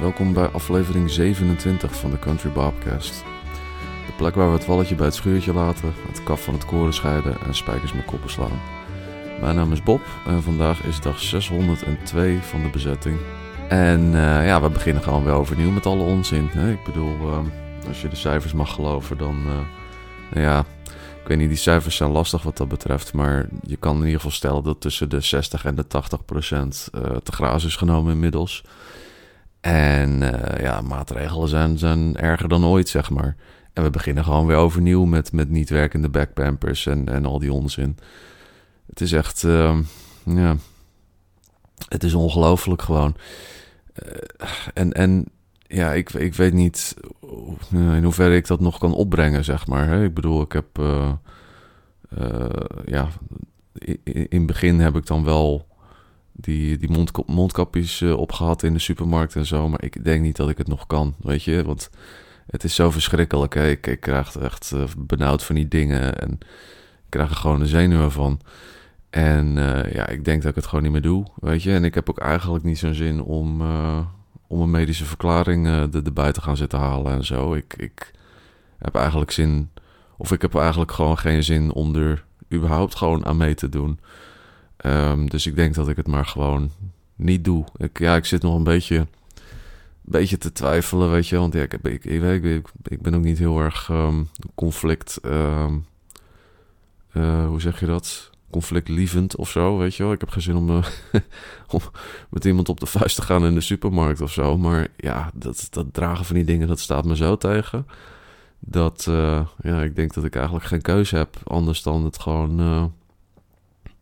welkom bij aflevering 27 van de Country Bobcast. De plek waar we het walletje bij het schuurtje laten, het kaf van het koren scheiden en spijkers met koppen slaan. Mijn naam is Bob en vandaag is dag 602 van de bezetting. En eh, ja, we beginnen gewoon weer overnieuw met alle onzin. Hè? Ik bedoel, eh, als je de cijfers mag geloven, dan... eh, nou ja, ik weet niet, die cijfers zijn lastig wat dat betreft. Maar je kan in ieder geval stellen dat tussen de 60 en de 80 procent te graas is genomen inmiddels. En eh, ja, maatregelen zijn, zijn erger dan ooit, zeg maar. En we beginnen gewoon weer overnieuw met, met niet werkende backpampers en, en al die onzin. Het is echt, eh, ja, het is ongelooflijk gewoon. Eh, en, en ja, ik, ik weet niet in hoeverre ik dat nog kan opbrengen, zeg maar. Ik bedoel, ik heb, eh, ja, in het begin heb ik dan wel die, die mondkap, mondkapjes eh, opgehad in de supermarkt en zo. Maar ik denk niet dat ik het nog kan, weet je. Want het is zo verschrikkelijk. Ik, ik krijg echt eh, benauwd van die dingen. En ik krijg er gewoon de zenuwen van. En eh, ja, ik denk dat ik het gewoon niet meer doe, weet je. En ik heb ook eigenlijk niet zo'n zin om, om een medische verklaring er, erbij te gaan zitten halen en zo. Ik, ik heb eigenlijk zin, of ik heb eigenlijk gewoon geen zin om er überhaupt gewoon aan mee te doen. Ehm, dus ik denk dat ik het maar gewoon niet doe. Ik, ja, ik zit nog een beetje, beetje te twijfelen, weet je. Want ik, ik, ben ook niet heel erg ehm, conflict... ehm, eh, hoe zeg je dat? Conflictlievend of zo, weet je wel. Ik heb geen zin om, eh, om met iemand op de vuist te gaan in de supermarkt of zo. Maar ja, dat, dat dragen van die dingen, dat staat me zo tegen. Dat, eh, ja, ik denk dat ik eigenlijk geen keuze heb anders dan het gewoon,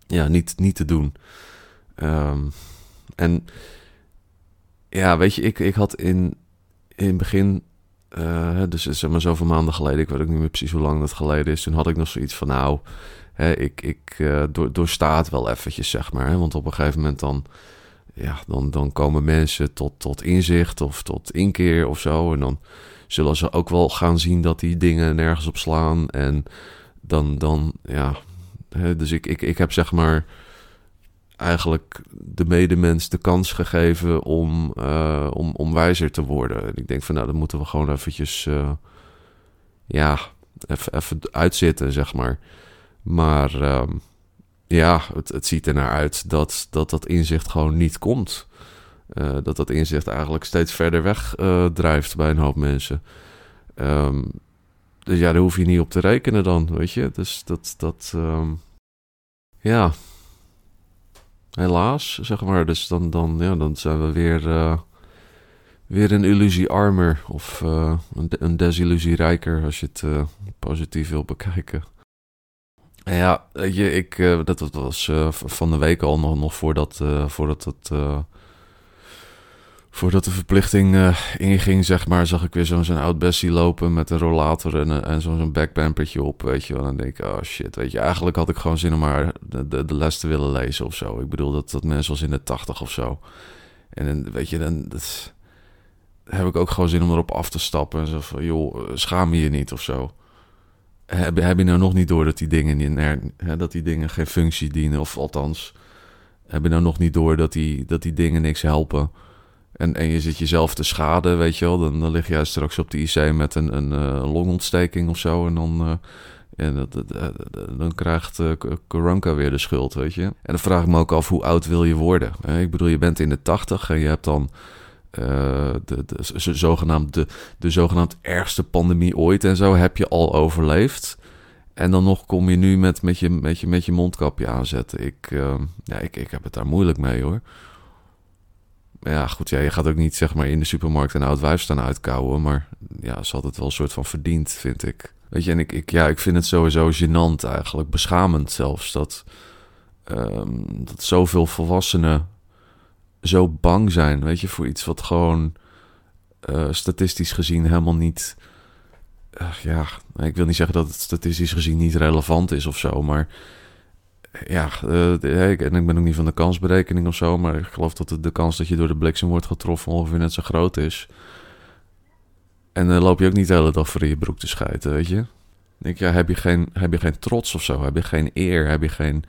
ja, niet, niet te doen. Ehm, en ja, weet je, ik, ik had in, in het begin, eh, dus zeg maar zoveel maanden geleden, ik weet ook niet meer precies hoe lang dat geleden is. Toen had ik nog zoiets van, nou, hè, ik, ik eh, door, doorsta het wel eventjes, zeg maar. Hè, want op een gegeven moment dan, ja, dan, dan komen mensen tot, tot inzicht of tot inkeer of zo. En dan zullen ze ook wel gaan zien dat die dingen nergens op slaan. En dan, dan ja, dus ik, ik, ik heb zeg maar eigenlijk de medemens de kans gegeven om, eh, om, om wijzer te worden. En ik denk van, nou, dan moeten we gewoon eventjes, eh, ja, even, even uitzitten, zeg maar. Maar ehm, ja, het, het ziet er naar uit dat, dat dat inzicht gewoon niet komt. Eh, dat dat inzicht eigenlijk steeds verder weg drijft bij een hoop mensen. Ehm, dus ja, daar hoef je niet op te rekenen dan, weet je. Dus dat, dat ehm, ja, helaas, zeg maar. Dus dan, dan, ja, dan zijn we weer, eh, weer een illusie armer of eh, een, de- een desillusie rijker, als je het eh, positief wil bekijken. En Ja, weet je, ik, dat, dat was van de week al nog, nog voordat, voordat het... eh, Voordat de verplichting eh, inging, zeg maar, zag ik weer zo'n oud Bessie lopen met een rollator en, een- en zo'n zo'n backpampertje op, weet je wel. En dan denk ik, oh shit, weet je, eigenlijk had ik gewoon zin om maar de, de, de les te willen lezen of zo. Ik bedoel, dat, dat mensen was in de tachtig of zo. En dan, weet je, dan dat, heb ik ook gewoon zin om erop af te stappen en zo van, joh, eh, schaam je niet of zo. Heb, heb je nou nog niet door dat die dingen, hè, dat die dingen geen functie dienen, of althans, heb je nou nog niet door dat die, dat die dingen niks helpen? En, en je zit jezelf te schaden, weet je wel. Dan, dan lig jij straks op de IC met een, een eh, longontsteking of zo. En dan, eh, en dat- dan krijgt eh, Karanka weer de schuld, weet je. En dan vraag ik me ook af, hoe oud wil je worden? ik bedoel, je bent in de tachtig en je hebt dan... eh, de, de, zogenaamd, de, de zogenaamd ergste pandemie ooit en zo heb je al overleefd. En dan nog kom je nu met, met, je, met, je, met je mondkapje aanzetten. Ik, eh, ja, ik, ik heb het daar moeilijk mee hoor. Ja, goed, ja, je gaat ook niet zeg maar in de supermarkt een oud wijf staan uitkouwen. Maar ja, ze had het wel een soort van verdiend, vind ik. Weet je, en ik, ik, ja, ik vind het sowieso gênant eigenlijk. Beschamend zelfs. Dat, ehm, dat zoveel volwassenen zo bang zijn, weet je, voor iets wat gewoon eh, statistisch gezien helemaal niet... eh, ja, ik wil niet zeggen dat het statistisch gezien niet relevant is of zo, maar ja, eh, de- ik, en ik ben ook niet van de kansberekening of zo, maar ik geloof dat de, de kans dat je door de bliksem wordt getroffen ongeveer net zo groot is. En dan loop je ook niet de hele dag voor je broek te schijten, weet je. denk, ja, heb je geen, heb je geen trots of zo? Heb je geen eer? Heb je geen,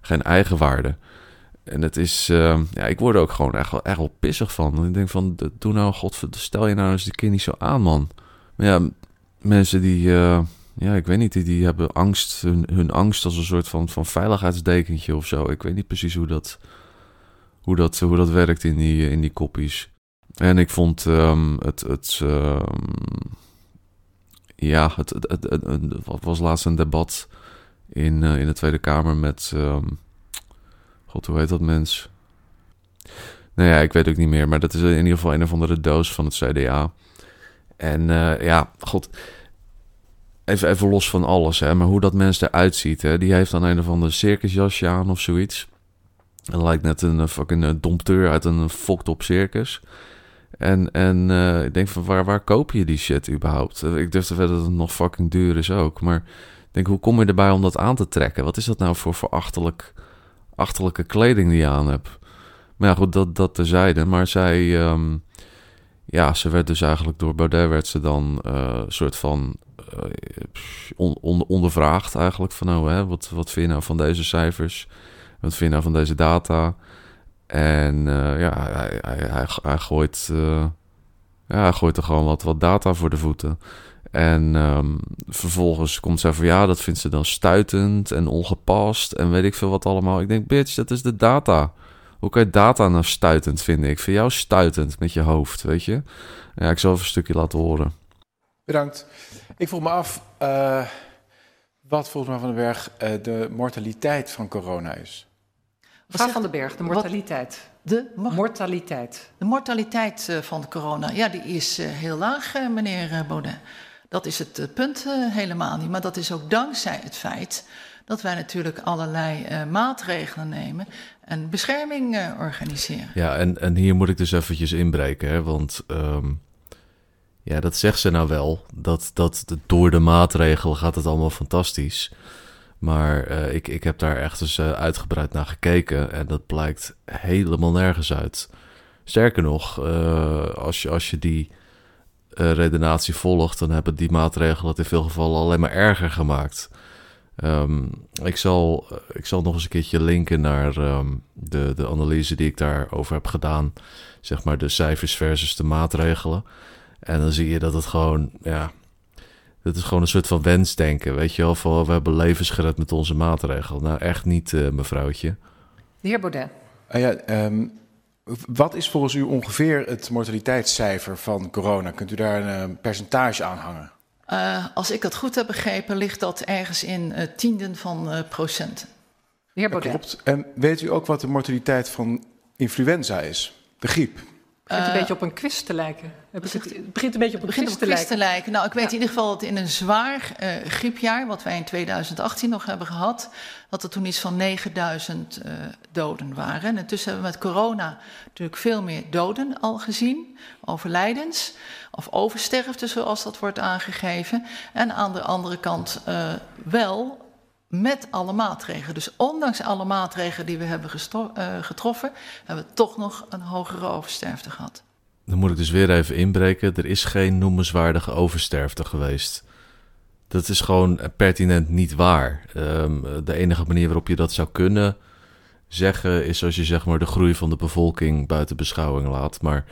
geen eigenwaarde? en het is, uh, ja, ik word er ook gewoon echt wel, echt wel pissig van. Ik denk van, doe nou, god, stel je nou eens die keer niet zo aan, man. Maar ja, mensen die, uh, ja, ik weet niet, die, die hebben angst, hun, hun angst als een soort van, van veiligheidsdekentje of zo. Ik weet niet precies hoe dat, hoe dat, hoe dat werkt in die, in die koppies. En ik vond um, het, het um, ja, het, het, was laatst een debat in, uh, in de Tweede Kamer met, um, god, hoe heet dat mens? Nou ja, ik weet ook niet meer, maar dat is in ieder geval een of andere doos van het CDA. En uh, ja, god, even, even los van alles, hè, maar hoe dat mens eruit ziet, hè, die heeft dan een of ander circusjasje aan of zoiets. En lijkt net een fucking dompteur uit een foktop circus. En, en uh, ik denk van waar, waar koop je die shit überhaupt? Ik durf te weten dat het nog fucking duur is ook. Maar ik denk, hoe kom je erbij om dat aan te trekken? Wat is dat nou voor, achterlijk, achterlijke kleding die je aan hebt? Maar ja, goed, dat, dat terzijde. Maar zij, um, ja, ze werd dus eigenlijk door Baudet werd ze dan uh, soort van on, on, ondervraagd eigenlijk. Van nou, hè, wat, wat vind je nou van deze cijfers? Wat vind je nou van deze data? En uh, ja, hij, hij, hij, gooit, uh, ja, hij gooit er gewoon wat, wat data voor de voeten. En um, vervolgens komt zij van ja, dat vindt ze dan stuitend en ongepast en weet ik veel wat allemaal. Ik denk, bitch, dat is de data. Hoe kan je data nou stuitend vinden? Ik vind jou stuitend met je hoofd, weet je? Ja, ik zal even een stukje laten horen. Bedankt. Ik vroeg me af uh, wat volgens mij van den Berg de mortaliteit van corona is. Mevrouw van den Berg, de mortaliteit. De mortaliteit. De mortaliteit uh, van de corona, ja, die is uh, heel laag, uh, meneer Baudet. Dat is het punt helemaal niet. Maar dat is ook dankzij het feit dat wij natuurlijk allerlei maatregelen nemen en bescherming organiseren. Ja, en, en hier moet ik dus eventjes inbreken, hè, want um, ja, dat zegt ze nou wel. Dat, dat door de maatregelen gaat het allemaal fantastisch. Maar uh, ik, ik heb daar echt eens uh, uitgebreid naar gekeken en dat blijkt helemaal nergens uit. Sterker nog, uh, als, je, als je die redenatie volgt, dan hebben die maatregelen het in veel gevallen alleen maar erger gemaakt. Um, ik, zal, ik zal nog eens een keertje linken naar um, de, de analyse die ik daarover heb gedaan. Zeg maar de cijfers versus de maatregelen. En dan zie je dat het gewoon, ja, dat is gewoon een soort van wensdenken, weet je wel. Van, we hebben levens gered met onze maatregelen. Nou, echt niet, uh, mevrouwtje. De heer Baudet. Uh, ja, um, wat is volgens u ongeveer het mortaliteitscijfer van corona? Kunt u daar een uh, percentage aan hangen? Uh, als ik het goed heb begrepen, ligt dat ergens in uh, tienden van uh, procenten. De heer Baudet. Klopt. En weet u ook wat de mortaliteit van influenza is? De griep. Het begint een beetje op een quiz te lijken. Het, het begint een beetje op een quiz, op te, lijken. te lijken. Nou, ik weet ja. in ieder geval dat in een zwaar uh, griepjaar, wat wij in 2018 nog hebben gehad, dat er toen iets van 9000 uh, doden waren. En intussen hebben we met corona natuurlijk veel meer doden al gezien, overlijdens of oversterfte, zoals dat wordt aangegeven. En aan de andere kant uh, wel met alle maatregelen. Dus ondanks alle maatregelen die we hebben getroffen, hebben we toch nog een hogere oversterfte gehad. Dan moet ik dus weer even inbreken. Er is geen noemenswaardige oversterfte geweest. Dat is gewoon pertinent niet waar. Um, de enige manier waarop je dat zou kunnen zeggen is als je zeg maar de groei van de bevolking buiten beschouwing laat. Maar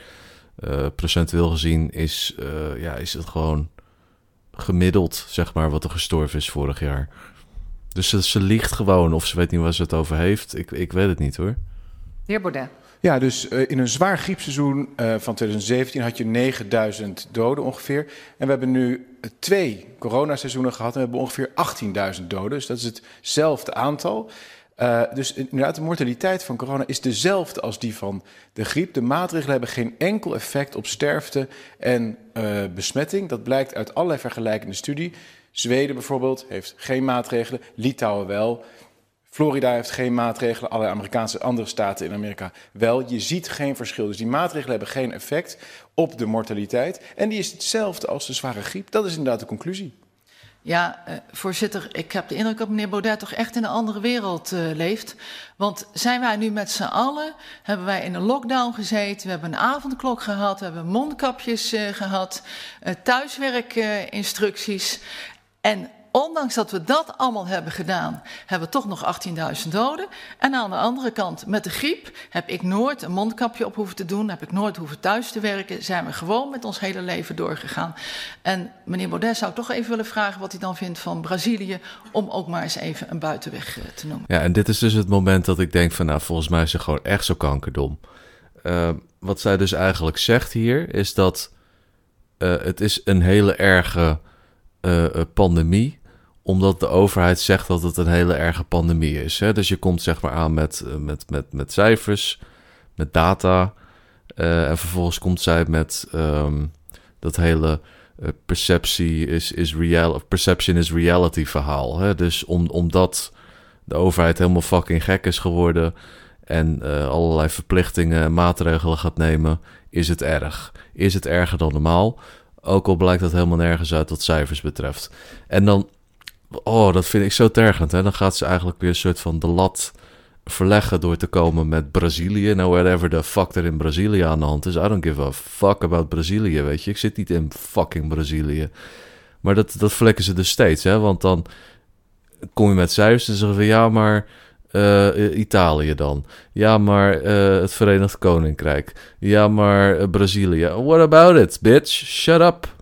uh, procentueel gezien is, uh, ja, is het gewoon gemiddeld, zeg maar, wat er gestorven is vorig jaar. Dus ze, ze liegt gewoon of ze weet niet waar ze het over heeft. Ik, ik weet het niet hoor. Heer Baudet. Ja, dus uh, in een zwaar griepseizoen uh, van 2017 had je 9000 doden ongeveer. En we hebben nu twee coronaseizoenen gehad en we hebben ongeveer 18.000 doden. Dus dat is hetzelfde aantal. Uh, dus inderdaad, de mortaliteit van corona is dezelfde als die van de griep. De maatregelen hebben geen enkel effect op sterfte en besmetting. Dat blijkt uit allerlei vergelijkende studies. Zweden bijvoorbeeld heeft geen maatregelen, Litouwen wel. Florida heeft geen maatregelen, alle Amerikaanse andere staten in Amerika wel. Je ziet geen verschil. Dus die maatregelen hebben geen effect op de mortaliteit. En die is hetzelfde als de zware griep. Dat is inderdaad de conclusie. Ja, uh, voorzitter, ik heb de indruk dat meneer Baudet toch echt in een andere wereld uh, leeft. Want zijn wij nu met z'n allen, hebben wij in een lockdown gezeten, we hebben een avondklok gehad, we hebben mondkapjes uh, gehad, thuiswerkinstructies. En ondanks dat we dat allemaal hebben gedaan, hebben we toch nog 18.000 doden. En aan de andere kant, met de griep heb ik nooit een mondkapje op hoeven te doen, heb ik nooit hoeven thuis te werken, zijn we gewoon met ons hele leven doorgegaan. En meneer Baudet zou toch even willen vragen wat hij dan vindt van Brazilië, om ook maar eens even een buitenweg eh, te noemen. Ja, en dit is dus het moment dat ik denk van, nou, volgens mij is ze gewoon echt zo kankerdom. Uh, wat zij dus eigenlijk zegt hier, is dat uh, het is een hele erge uh, pandemie omdat de overheid zegt dat het een hele erge pandemie is. Hè? Dus je komt zeg maar aan met, met, met, met cijfers, met data. Uh, en vervolgens komt zij met um, dat hele uh, perceptie is, is real, perception is reality verhaal. Hè? Dus om, omdat de overheid helemaal fucking gek is geworden en allerlei verplichtingen en maatregelen gaat nemen, is het erg. Is het erger dan normaal? Ook al blijkt dat helemaal nergens uit wat cijfers betreft. En dan, oh, dat vind ik zo tergend. Hè? Dan gaat ze eigenlijk weer een soort van de lat verleggen door te komen met Brazilië. Nou, whatever the fuck er in Brazilië aan de hand is. I don't give a fuck about Brazilië, weet je. Ik zit niet in fucking Brazilië. Maar dat, dat vlekken ze dus steeds, hè. Want dan kom je met cijfers en zeggen van... Ja, maar uh, Italië dan. Ja, maar uh, het Verenigd Koninkrijk. Ja, maar uh, Brazilië. What about it, bitch? Shut up.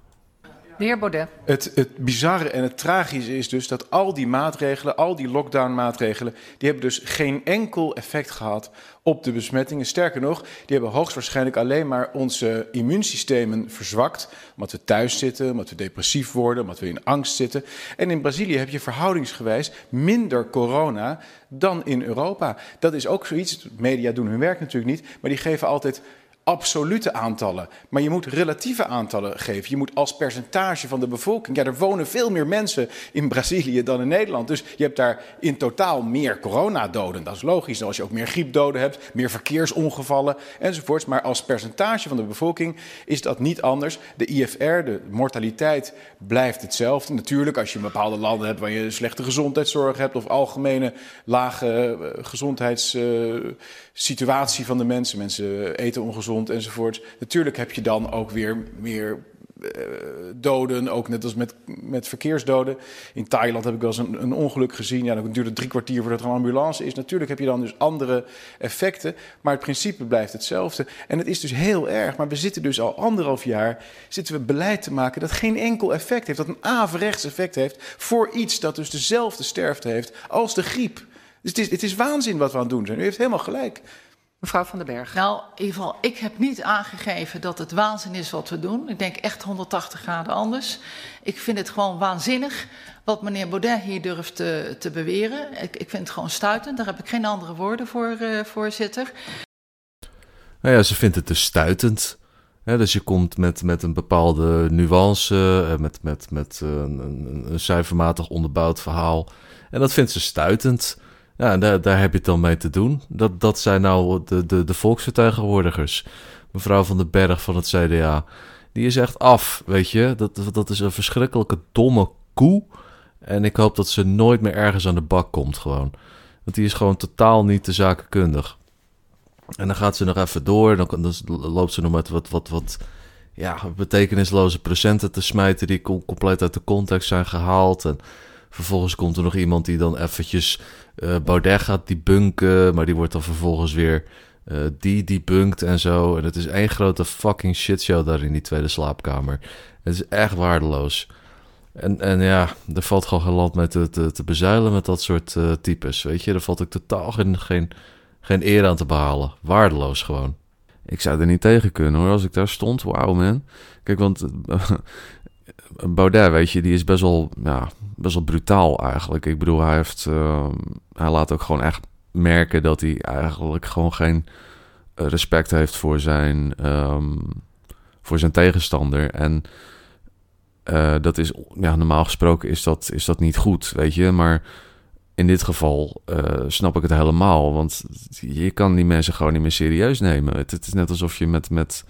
De heer Baudet. Het, het bizarre en het tragische is dus dat al die maatregelen, al die lockdown-maatregelen, die hebben dus geen enkel effect gehad op de besmettingen. Sterker nog, die hebben hoogstwaarschijnlijk alleen maar onze immuunsystemen verzwakt. Omdat we thuis zitten, omdat we depressief worden, omdat we in angst zitten. En in Brazilië heb je verhoudingsgewijs minder corona dan in Europa. Dat is ook zoiets. Media doen hun werk natuurlijk niet, maar die geven altijd absolute aantallen. Maar je moet relatieve aantallen geven. Je moet als percentage van de bevolking. Ja, er wonen veel meer mensen in Brazilië dan in Nederland. Dus je hebt daar in totaal meer coronadoden. Dat is logisch. Als je ook meer griepdoden hebt, meer verkeersongevallen enzovoorts. Maar als percentage van de bevolking is dat niet anders. De IFR, de mortaliteit, blijft hetzelfde. Natuurlijk, als je in bepaalde landen hebt waar je slechte gezondheidszorg hebt. of algemene lage uh, uh, van de mensen. Mensen eten ongezond enzovoort. Natuurlijk heb je dan ook weer meer uh, doden, ook net als met, met verkeersdoden. In Thailand heb ik wel eens een, een ongeluk gezien. Ja, dan duurt het drie kwartier voordat er een ambulance is. Natuurlijk heb je dan dus andere effecten, maar het principe blijft hetzelfde. En het is dus heel erg, maar we zitten dus al anderhalf jaar... zitten we beleid te maken dat geen enkel effect heeft. Dat een averechts effect heeft voor iets dat dus dezelfde sterfte heeft als de griep. Dus het is, het is waanzin wat we aan het doen zijn. U heeft helemaal gelijk. Mevrouw van den Berg. Nou, in ieder geval, ik heb niet aangegeven dat het waanzin is wat we doen. Ik denk echt 180 graden anders. Ik vind het gewoon waanzinnig wat meneer Baudet hier durft te, te beweren. Ik, ik vind het gewoon stuitend. Daar heb ik geen andere woorden voor, uh, voorzitter. Nou ja, ze vindt het dus stuitend. Ja, dus je komt met, met een bepaalde nuance, eh, met, met, met een, een, een cijfermatig onderbouwd verhaal. En dat vindt ze stuitend. Ja, daar, daar heb je het dan mee te doen. Dat, dat zijn nou de, de, de volksvertegenwoordigers. Mevrouw van den Berg van het CDA. Die is echt af, weet je. Dat, dat is een verschrikkelijke domme koe. En ik hoop dat ze nooit meer ergens aan de bak komt gewoon. Want die is gewoon totaal niet de zakenkundig. En dan gaat ze nog even door. Dan, dan loopt ze nog met wat, wat, wat ja, betekenisloze procenten te smijten... die compleet uit de context zijn gehaald. En vervolgens komt er nog iemand die dan eventjes uh, Baudet gaat debunken, maar die wordt dan vervolgens weer uh, die debunkt en zo. En het is één grote fucking shitshow daar in die tweede slaapkamer. Het is echt waardeloos. En, en ja, er valt gewoon geen land mee te, te, bezuilen met dat soort uh, types. Weet je, er valt ik totaal geen, geen, geen eer aan te behalen. Waardeloos gewoon. Ik zou er niet tegen kunnen hoor, als ik daar stond. Wauw man. Kijk, want Baudet, weet je, die is best wel, ja, best wel brutaal eigenlijk. Ik bedoel, hij, heeft, uh, hij laat ook gewoon echt merken dat hij eigenlijk gewoon geen eh, respect heeft voor zijn, um, voor zijn tegenstander. En uh, dat is, ja, normaal gesproken is dat, is dat niet goed, weet je. Maar in dit geval uh, snap ik het helemaal. Want je kan die mensen gewoon niet meer serieus nemen. Het, het is net alsof je met, met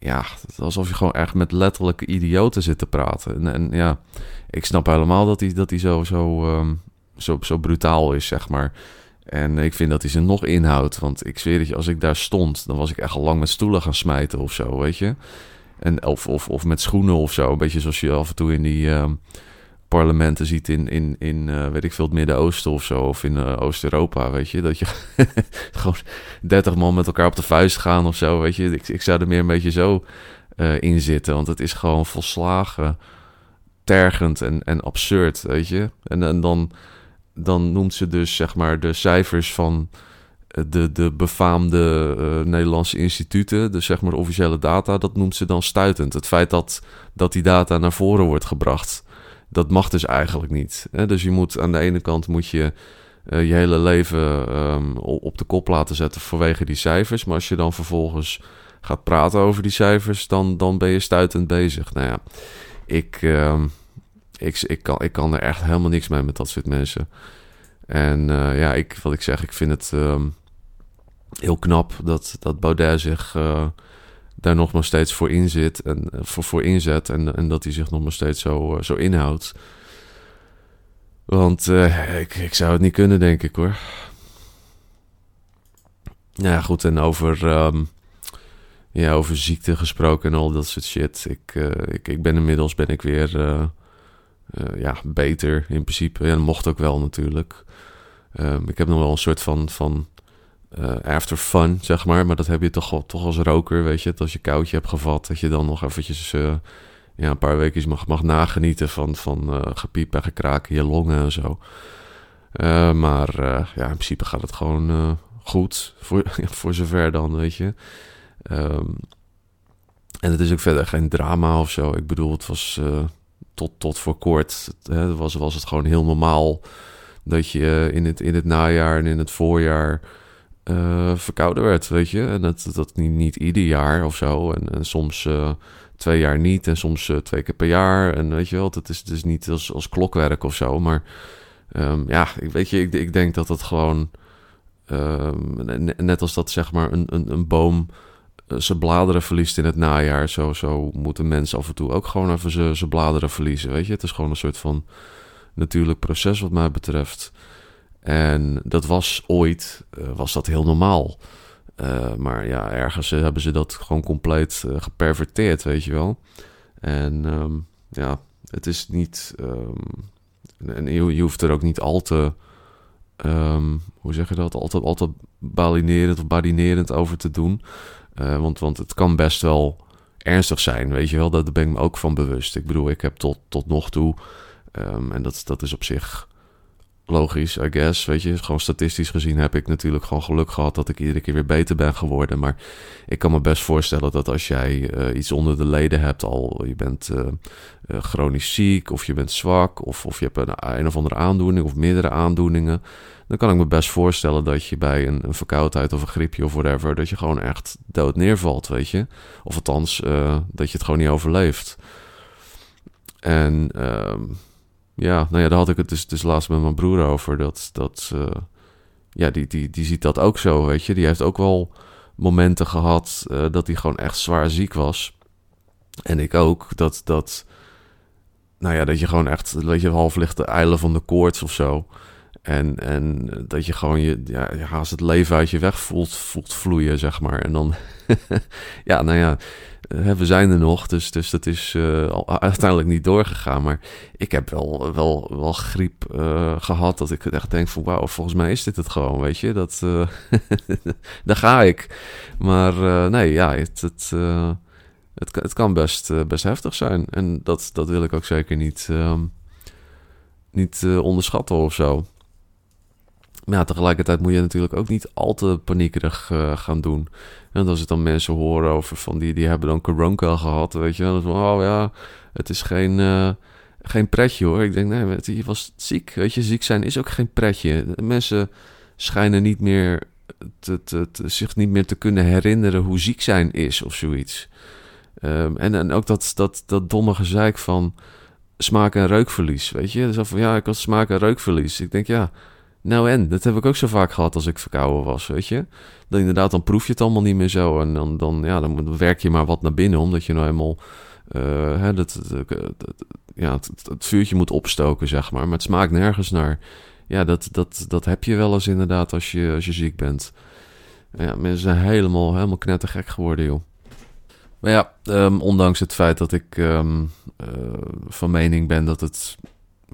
ja, alsof je gewoon echt met letterlijke idioten zit te praten. En, en ja, ik snap helemaal dat hij, dat hij zo, zo, um, zo, zo brutaal is, zeg maar. En ik vind dat hij ze nog inhoudt. Want ik zweer dat je, als ik daar stond, dan was ik echt al lang met stoelen gaan smijten of zo, weet je. En, of, of, of met schoenen of zo. Een beetje zoals je af en toe in die um, parlementen ziet in, in, in uh, weet ik veel, het Midden-Oosten of zo, of in uh, Oost-Europa, weet je. Dat je gewoon 30 man met elkaar op de vuist gaan of zo, weet je. Ik, ik zou er meer een beetje zo uh, in zitten, want het is gewoon volslagen tergend en, en absurd, weet je. En, en dan, dan noemt ze dus, zeg maar, de cijfers van de, de befaamde uh, Nederlandse instituten, dus zeg maar officiële data, dat noemt ze dan stuitend. Het feit dat, dat die data naar voren wordt gebracht, dat mag dus eigenlijk niet. Hè? Dus je moet aan de ene kant moet je uh, je hele leven um, op de kop laten zetten vanwege die cijfers. Maar als je dan vervolgens gaat praten over die cijfers, dan, dan ben je stuitend bezig. Nou ja, ik, uh, ik, ik, kan, ik kan er echt helemaal niks mee met dat soort mensen. En uh, ja, ik, wat ik zeg, ik vind het um, heel knap dat, dat Baudet zich uh, daar nog maar steeds voor inzet en voor, voor inzet en, en dat hij zich nog maar steeds zo, uh, zo inhoudt. Want ik, ik zou het niet kunnen, denk ik hoor. Ja, goed, en over, um, ja, over ziekte gesproken en al dat soort shit. Ik, ik, ik ben inmiddels ben ik weer ja, beter in principe. En mocht ook wel natuurlijk. Um, ik heb nog wel een soort van, van uh, after fun, zeg maar. Maar dat heb je toch, toch als roker, weet je. Dat als je koudje hebt gevat, dat je dan nog eventjes uh, ja, een paar weken mag, mag nagenieten van, van uh, gepiep en gekraak in je longen en zo. maar ja, in principe gaat het gewoon goed, voor, voor zover dan, weet je. Um, en het is ook verder geen drama of zo. Ik bedoel, het was tot, tot voor kort, hè, was, was het gewoon heel normaal dat je in het, in het najaar en in het voorjaar uh, verkouden werd, weet je. En dat, dat niet, niet ieder jaar of zo. En, soms uh, twee jaar niet en soms uh, twee keer per jaar. En weet je wel, het is, is niet als, als klokwerk of zo. Maar um, ja, weet je, ik, ik denk dat het gewoon... Um, net als dat zeg maar een, een, een boom zijn bladeren verliest in het najaar. Zo, zo moeten mensen af en toe ook gewoon even zijn bladeren verliezen, weet je. Het is gewoon een soort van natuurlijk proces wat mij betreft. En dat was ooit, uh, was dat heel normaal. Uh, maar ja, ergens uh, hebben ze dat gewoon compleet geperverteerd, weet je wel. En um, ja, het is niet... Um, en je, je, hoeft er ook niet al te... Um, hoe zeg je dat? Altijd, altijd balinerend of badinerend over te doen. want, want het kan best wel ernstig zijn, weet je wel. Daar ben ik me ook van bewust. Ik bedoel, ik heb tot, tot nog toe... En dat, dat is op zich logisch, I guess. Weet je, gewoon statistisch gezien heb ik natuurlijk gewoon geluk gehad dat ik iedere keer weer beter ben geworden. Maar ik kan me best voorstellen dat als jij uh, iets onder de leden hebt, al je bent uh, uh, chronisch ziek of je bent zwak of, of je hebt een, een of andere aandoening of meerdere aandoeningen. Dan kan ik me best voorstellen dat je bij een, een verkoudheid of een griepje of whatever, dat je gewoon echt dood neervalt, weet je. Of althans, dat je het gewoon niet overleeft. En ehm, ja, nou ja, daar had ik het dus, dus laatst met mijn broer over. Dat, dat ja, die, die, die ziet dat ook zo, weet je. Die heeft ook wel momenten gehad uh, dat hij gewoon echt zwaar ziek was. En ik ook. Dat, dat, nou ja, dat je gewoon echt, weet je, half ligt de eilen van de koorts of zo. En, en dat je gewoon je, ja, je haast het leven uit je weg voelt, voelt vloeien, zeg maar. En dan, ja, nou ja, we zijn er nog, dus, dus dat is uh, uiteindelijk niet doorgegaan. Maar ik heb wel, wel, wel griep uh, gehad dat ik echt denk van... wauw, volgens mij is dit het gewoon, weet je. Dat, uh, daar ga ik. Maar nee, ja, het, het, het, het kan best, best heftig zijn. En dat, dat wil ik ook zeker niet, um, niet onderschatten of zo. Maar ja, tegelijkertijd moet je natuurlijk ook niet al te paniekerig uh, gaan doen. En als ik dan mensen horen over van die, die hebben dan corona gehad, weet je. Dan van, oh ja, het is geen, uh, geen pretje hoor. Ik denk, nee, je was ziek, weet je. Ziek zijn is ook geen pretje. Mensen schijnen niet meer te, te, te, zich niet meer te kunnen herinneren hoe ziek zijn is of zoiets. Um, en, en ook dat, dat, dat domme gezeik van smaak- en reukverlies, weet je. Dus van, ja, ik had smaak- en reukverlies. Ik denk, ja nou en, dat heb ik ook zo vaak gehad als ik verkouden was, weet je. Dan inderdaad, dan proef je het allemaal niet meer zo. En dan, dan, ja, dan werk je maar wat naar binnen, omdat je nou helemaal... Uh, hè, dat, ja, het, vuurtje moet opstoken, zeg maar. Maar het smaakt nergens naar. Ja, dat, dat, dat heb je wel eens inderdaad als je, als je ziek bent. Ja, mensen zijn helemaal, helemaal knettergek geworden, joh. Maar ja, um, ondanks het feit dat ik um, uh, van mening ben dat het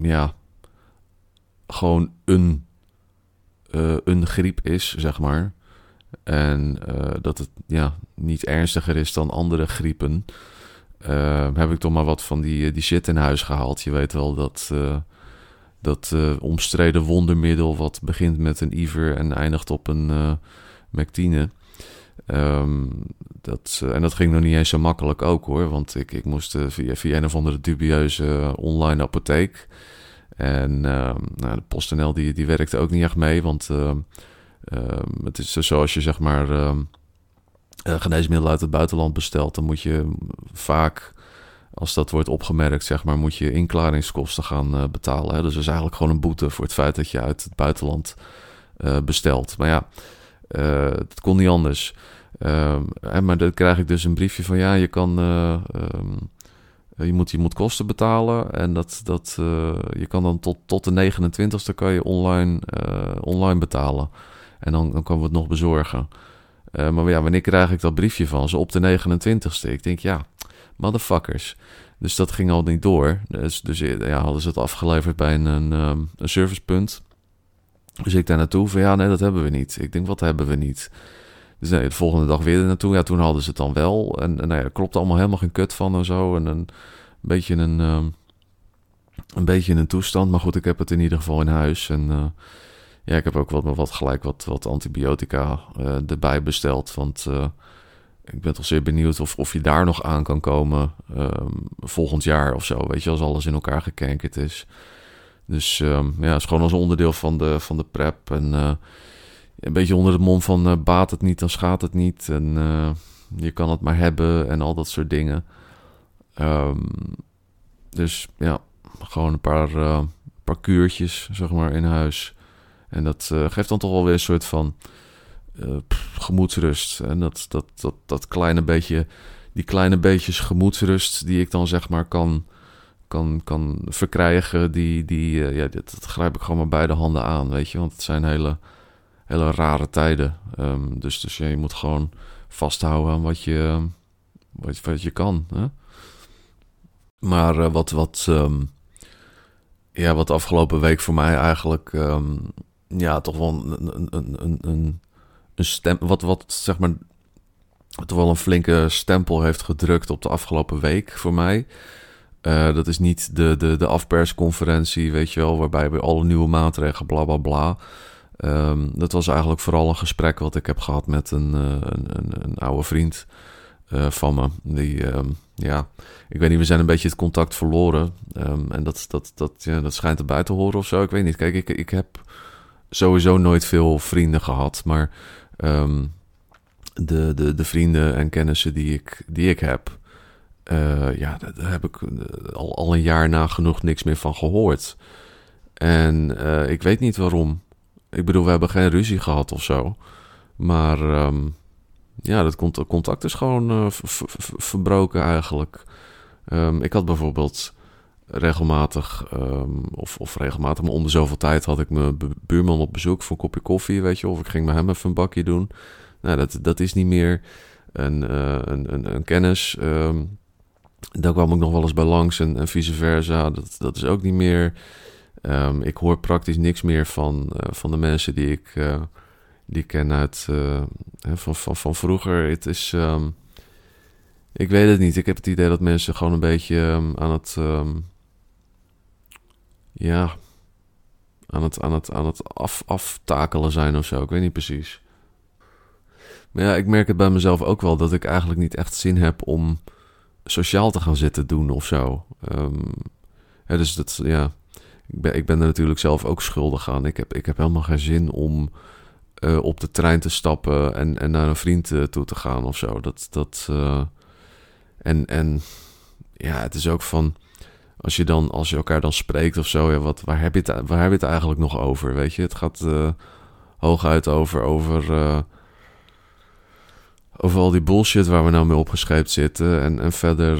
ja, gewoon een, een griep is, zeg maar. En dat het ja, niet ernstiger is dan andere griepen. heb ik toch maar wat van die, die shit in huis gehaald. Je weet wel dat dat omstreden wondermiddel wat begint met een Iver en eindigt op een Mectine. Um, dat, en dat ging nog niet eens zo makkelijk ook hoor. Want ik, ik moest via, via een of andere dubieuze online apotheek. En uh, nou, de PostNL die, die werkte ook niet echt mee. Want uh, het is zoals je zeg maar geneesmiddelen uit het buitenland bestelt. Dan moet je vaak als dat wordt opgemerkt, zeg maar, moet je inklaringskosten gaan uh, betalen. Hè? Dus dat is eigenlijk gewoon een boete voor het feit dat je uit het buitenland uh, bestelt. Maar ja, het kon niet anders. Ehm, maar dan krijg ik dus een briefje van ja, je kan. Je moet, je moet kosten betalen en dat, dat, je kan dan tot, tot de 29ste kan je online, online betalen. En dan, dan kan we het nog bezorgen. maar ja, wanneer krijg ik dat briefje van ze? Op de 29ste. Ik denk ja, motherfuckers. Dus dat ging al niet door. Dus, dus ja, hadden ze het afgeleverd bij een, een, ehm, een servicepunt. Dus ik daar naartoe van ja, nee, dat hebben we niet. Ik denk, wat hebben we niet? Dus nee, de volgende dag weer naartoe. Ja, toen hadden ze het dan wel. En, en nou ja, klopt allemaal helemaal geen kut van en zo. En een beetje een, um, een beetje een toestand. Maar goed, ik heb het in ieder geval in huis. En uh, ja, ik heb ook wat, wat gelijk wat, wat antibiotica uh, erbij besteld. Want uh, ik ben toch zeer benieuwd of, of je daar nog aan kan komen um, volgend jaar of zo. Weet je, als alles in elkaar gekankerd is. Dus um, ja, is gewoon als onderdeel van de, van de prep. En een beetje onder de mond van uh, baat het niet, dan schaadt het niet. En uh, je kan het maar hebben en al dat soort dingen. Um, dus ja, gewoon een paar, paar kuurtjes, zeg maar, in huis. En dat geeft dan toch wel weer een soort van uh, gemoedsrust. En dat, dat, dat, dat kleine beetje, die kleine beetjes gemoedsrust die ik dan zeg maar kan, kan, kan verkrijgen, die, die, ja, dat, dat, grijp ik gewoon maar beide handen aan, weet je. Want het zijn hele, hele rare tijden. Um, dus dus je moet gewoon vasthouden aan wat je, wat, wat je kan. Hè? Maar uh, wat, wat, um, ja, wat afgelopen week voor mij eigenlijk... Um, ja, toch wel een, een, een, een, een stem, wat, wat zeg maar toch wel een flinke stempel heeft gedrukt op de afgelopen week voor mij. Uh, dat is niet de, de, de afpersconferentie, weet je wel, waarbij we alle nieuwe maatregelen, bla bla bla. Um, dat was eigenlijk vooral een gesprek wat ik heb gehad met een, uh, een, een, oude vriend uh, van me. Die, um, ja, ik weet niet, we zijn een beetje het contact verloren. Um, en dat, dat, dat, ja, dat schijnt erbij te horen of zo. Ik weet niet. Kijk, ik, ik heb sowieso nooit veel vrienden gehad, maar de, de, de vrienden en kennissen die ik, die ik heb, uh, ja, daar heb ik eh, al, al een jaar nagenoeg niks meer van gehoord. En ik weet niet waarom. Ik bedoel, we hebben geen ruzie gehad of zo. Maar um, ja, dat contact is gewoon uh, verbroken eigenlijk. Um, ik had bijvoorbeeld regelmatig, um, of, of regelmatig, maar onder zoveel tijd had ik mijn buurman op bezoek voor een kopje koffie, weet je, of ik ging met hem even een bakje doen. Nou, dat, dat is niet meer een, uh, een, een, kennis. Daar kwam ik nog wel eens bij langs en, en vice versa. Dat, dat is ook niet meer. Um, ik hoor praktisch niks meer van, uh, van de mensen die ik, uh, die ken uit van, van, van vroeger. Het is. ik weet het niet. Ik heb het idee dat mensen gewoon een beetje aan het ja, aan het, aan het, aan het af, aftakelen zijn of zo. Ik weet niet precies. Maar ja, ik merk het bij mezelf ook wel dat ik eigenlijk niet echt zin heb om sociaal te gaan zitten doen of zo. Ja, dus dat, ja, ik ben, ik ben er natuurlijk zelf ook schuldig aan. Ik heb, ik heb helemaal geen zin om uh, op de trein te stappen en, en naar een vriend uh, toe te gaan of zo. Dat, dat, uh, en, en ja, het is ook van als je dan, als je elkaar dan spreekt of zo, ja, wat, waar, heb je het, waar heb je het eigenlijk nog over? Weet je, het gaat hooguit over, over, over al die bullshit waar we nou mee opgescheept zitten. En, en verder,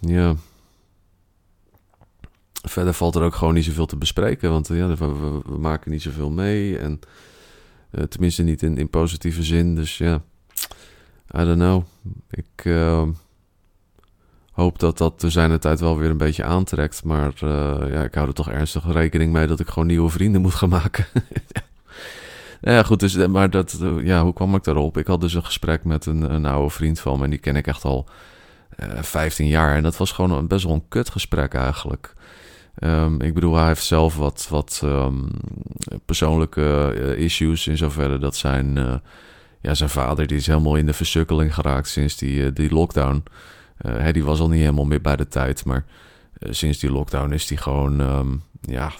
ja. Verder valt er ook gewoon niet zoveel te bespreken, want ja, we, maken niet zoveel mee. En tenminste niet in, positieve zin. Dus ja, I don't know. Ik hoop dat dat te zijn de tijd wel weer een beetje aantrekt. Maar ja, ik hou er toch ernstig rekening mee dat ik gewoon nieuwe vrienden moet gaan maken. ja, goed, dus, maar dat, ja, hoe kwam ik daarop? Ik had dus een gesprek met een, een oude vriend van me en die ken ik echt al uh, 15 jaar. En dat was gewoon een, best wel een kut gesprek eigenlijk. Um, ik bedoel, hij heeft zelf wat, wat um, persoonlijke uh, issues in zoverre dat zijn, uh, ja, zijn vader die is helemaal in de versukkeling geraakt sinds die, uh, die lockdown. Hij die was al niet helemaal meer bij de tijd, maar sinds die lockdown is hij gewoon um, ja,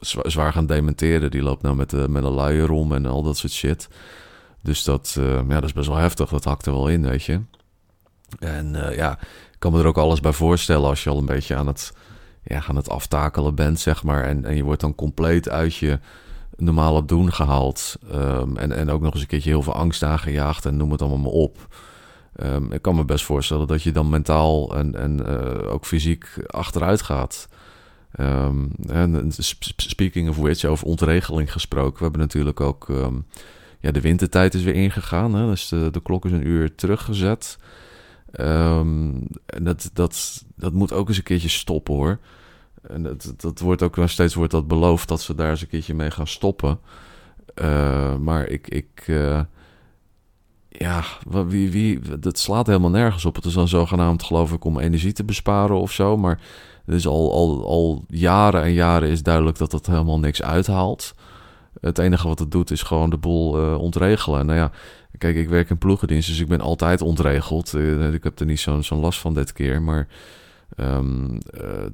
zwaar gaan dementeren. Die loopt nou met, de, met een luier om en al dat soort shit. Dus dat, ja, dat is best wel heftig. Dat hakt er wel in, weet je. En ja, ik kan me er ook alles bij voorstellen als je al een beetje aan het ja, aan het aftakelen bent, zeg maar. En, en je wordt dan compleet uit je normale doen gehaald. Um, en, en ook nog eens een keertje heel veel angst aangejaagd en noem het allemaal maar op. Um, ik kan me best voorstellen dat je dan mentaal en, en uh, ook fysiek achteruit gaat. Um, en speaking of which, over ontregeling gesproken. We hebben natuurlijk ook... ja, de wintertijd is weer ingegaan. Hè? Dus de, de klok is een uur teruggezet. Um, en dat, dat, dat moet ook eens een keertje stoppen hoor. En dat, dat wordt ook nog steeds wordt dat beloofd dat ze daar eens een keertje mee gaan stoppen. Uh, maar ik, ik uh, ja, wie, wie, dat slaat helemaal nergens op. Het is dan zogenaamd, geloof ik, om energie te besparen of zo. Maar is al, al, al jaren en jaren is duidelijk dat dat helemaal niks uithaalt. Het enige wat het doet is gewoon de boel uh, ontregelen. Nou ja, kijk, ik werk in ploegendienst, dus ik ben altijd ontregeld. ik heb er niet zo'n last van dit keer, maar Um,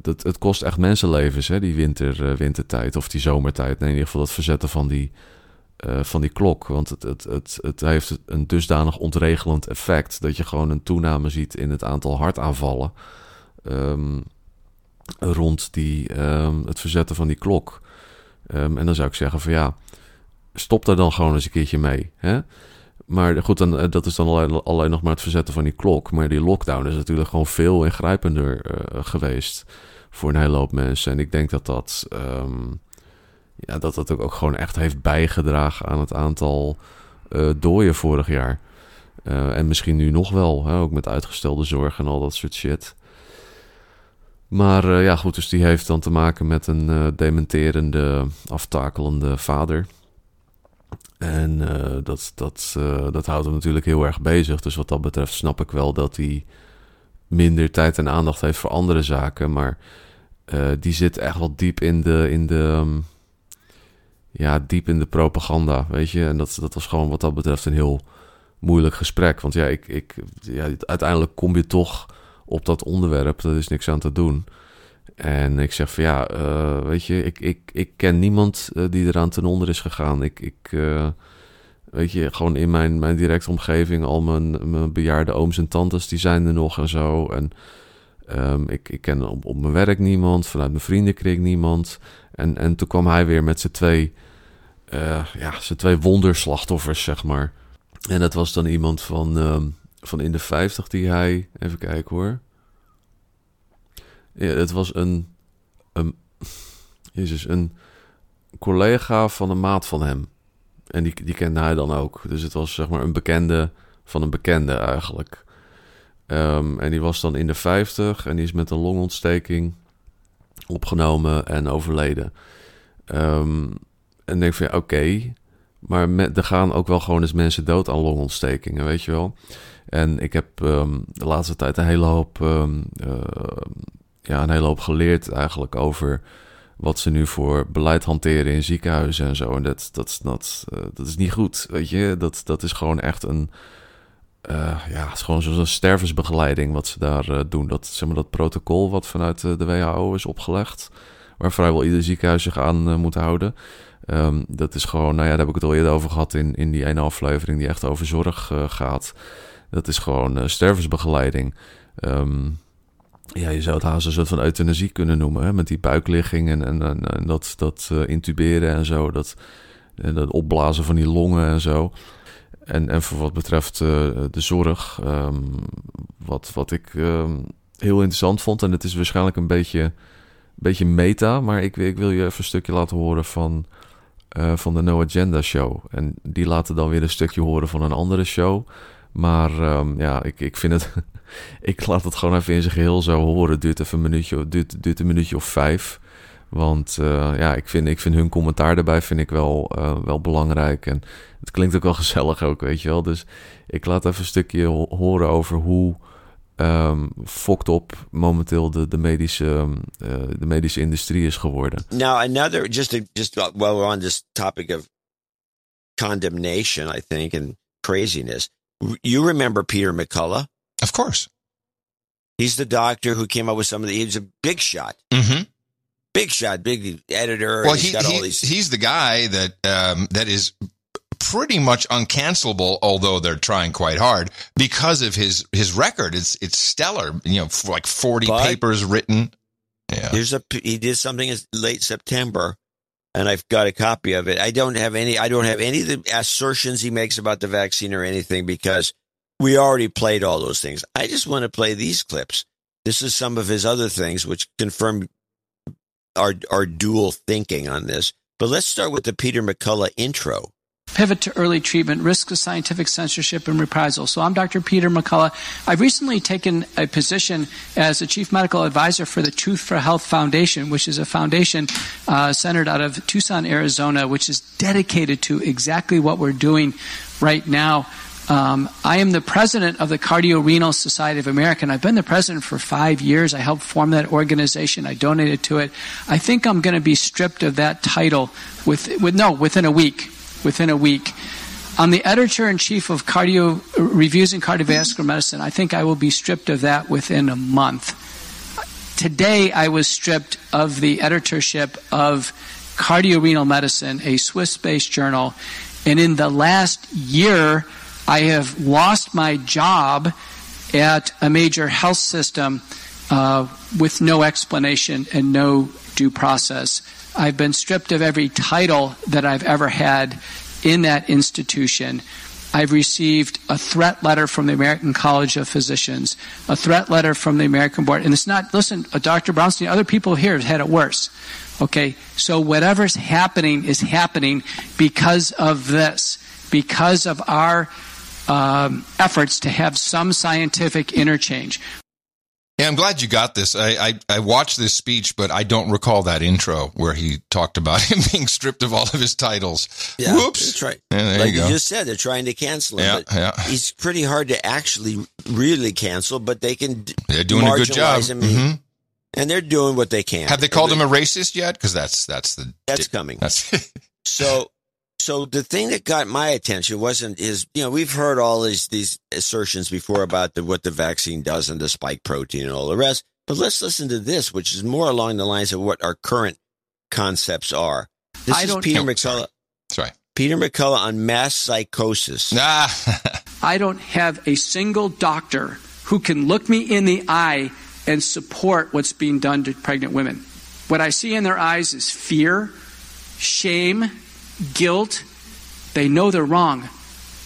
dat, het kost echt mensenlevens, hè, die winter, wintertijd of die zomertijd. in ieder geval dat verzetten van die, van die klok. Want het, het, het, het heeft een dusdanig ontregelend effect dat je gewoon een toename ziet in het aantal hartaanvallen. Um, rond die, um, het verzetten van die klok. En dan zou ik zeggen van ja, stop daar dan gewoon eens een keertje mee. Hè? Maar goed, dan, eh, dat is dan alleen, alleen, nog maar het verzetten van die klok. Maar die lockdown is natuurlijk gewoon veel ingrijpender uh, geweest voor een hele hoop mensen. En ik denk dat dat, um, ja, dat, dat ook gewoon echt heeft bijgedragen aan het aantal uh, dooien vorig jaar. En misschien nu nog wel, hè, ook met uitgestelde zorg en al dat soort shit. Maar ja, goed, dus die heeft dan te maken met een dementerende, aftakelende vader. En uh, dat, dat, dat houdt hem natuurlijk heel erg bezig. Dus wat dat betreft snap ik wel dat hij minder tijd en aandacht heeft voor andere zaken. Maar die zit echt wel diep in de, in de, um, ja, diep in de propaganda, weet je. En dat, dat was gewoon wat dat betreft een heel moeilijk gesprek. Want ja, ik, ik, ja, uiteindelijk kom je toch op dat onderwerp. Er is niks aan te doen. En ik zeg van ja, uh, weet je, ik, ik, ik ken niemand uh, die eraan ten onder is gegaan. Ik, ik uh, weet je, gewoon in mijn, mijn directe omgeving, al mijn, mijn bejaarde ooms en tantes, die zijn er nog en zo. En um, ik, ik ken op, op mijn werk niemand, vanuit mijn vriendenkring niemand. En, en toen kwam hij weer met zijn twee, ja, zijn twee wonderslachtoffers, zeg maar. En dat was dan iemand van, um, van in de 50 die hij, even kijken hoor. Ja, het was een, een, jezus, een collega van een maat van hem. En die, die kende hij dan ook. Dus het was zeg maar een bekende van een bekende eigenlijk. Um, en die was dan in de 50 en die is met een longontsteking opgenomen en overleden. Um, en denk van ja, oké. Maar er gaan ook wel gewoon eens mensen dood aan longontstekingen, weet je wel. En ik heb um, de laatste tijd een hele hoop um, uh, ja, een hele hoop geleerd eigenlijk over wat ze nu voor beleid hanteren in ziekenhuizen en zo. En dat, dat, dat, uh, dat is niet goed, weet je. Dat, dat is gewoon echt een... Uh, ja, het is gewoon zo'n stervensbegeleiding wat ze daar doen. Dat, zeg maar, dat protocol wat vanuit de WHO is opgelegd... waar vrijwel ieder ziekenhuis zich aan moet houden... Um, dat is gewoon, nou ja, daar heb ik het al eerder over gehad in, in die ene aflevering die echt over zorg gaat. Dat is gewoon stervensbegeleiding. Um, ja, je zou het haast een soort van euthanasie kunnen noemen. Hè? Met die buikligging en, en, en, dat, dat uh, intuberen en zo. Dat, dat opblazen van die longen en zo. En, en voor wat betreft uh, de zorg, um, wat, wat ik heel interessant vond. En het is waarschijnlijk een beetje, beetje meta. Maar ik, ik wil je even een stukje laten horen van, uh, van de No Agenda Show. En die laten dan weer een stukje horen van een andere show. Maar um, ja, ik, ik vind het ik laat het gewoon even in zijn geheel zo horen. Duurt even een minuutje, duurt, duurt een minuutje of vijf. Want uh, ja, ik vind, ik vind hun commentaar daarbij vind ik wel, uh, wel belangrijk. En het klinkt ook wel gezellig ook, weet je wel. Dus ik laat even een stukje horen over hoe um, fokt op momenteel de, de, medische, uh, de medische industrie is geworden. Now, another, just, to, just while we're on this topic of condemnation, I think, and craziness, you remember Peter McCullough? Of course. He's the doctor who came up with some of the, he's a big shot. Mm-hmm. Big shot, big editor. Well, he, he these... he's the guy that um, that is pretty much uncancelable, although they're trying quite hard because of his his record. It's it's stellar. You know, like forty but papers written. Yeah. There's a he did something in late September, and I've got a copy of it. I don't have any. I don't have any of the assertions he makes about the vaccine or anything because we already played all those things. I just want to play these clips. This is some of his other things which confirm our our dual thinking on this. But let's start with the Peter McCullough intro. Pivot to early treatment, risk of scientific censorship and reprisal. So I'm Dr. Peter McCullough. I've recently taken a position as the chief medical advisor for the Truth for Health Foundation, which is a foundation uh, centered out of Tucson, Arizona, which is dedicated to exactly what we're doing right now um, I am the president of the Cardiorenal Society of America, and I've been the president for five years. I helped form that organization. I donated to it. I think I'm going to be stripped of that title with, with no within a week. Within a week. I'm the editor in chief of Cardio Reviews in Cardiovascular Medicine. I think I will be stripped of that within a month. Today, I was stripped of the editorship of Cardiorenal Medicine, a Swiss-based journal, and in the last year. I have lost my job at a major health system uh, with no explanation and no due process. I've been stripped of every title that I've ever had in that institution. I've received a threat letter from the American College of Physicians, a threat letter from the American Board. And it's not, listen, uh, Dr. Brownstein, other people here have had it worse. Okay, so whatever's happening is happening because of this, because of our um, efforts to have some scientific interchange. Yeah, I'm glad you got this. I, I, I, watched this speech, but I don't recall that intro where he talked about him being stripped of all of his titles. Yeah, Whoops. That's right. Yeah, like you, you, just said, they're trying to cancel him. Yeah, yeah. He's pretty hard to actually really cancel, but they can. They're doing a good job. Him mm-hmm. And they're doing what they can. Have they called him a racist yet? Because that's that's the that's coming. That's so so the thing that got my attention wasn't is you know we've heard all these these assertions before about the, what the vaccine does and the spike protein and all the rest. But let's listen to this, which is more along the lines of what our current concepts are. This I is Peter McCullough. Sorry. Peter McCullough on mass psychosis. Ah. I don't have a single doctor who can look me in the eye and support what's being done to pregnant women. What I see in their eyes is fear, shame, guilt. They know they're wrong,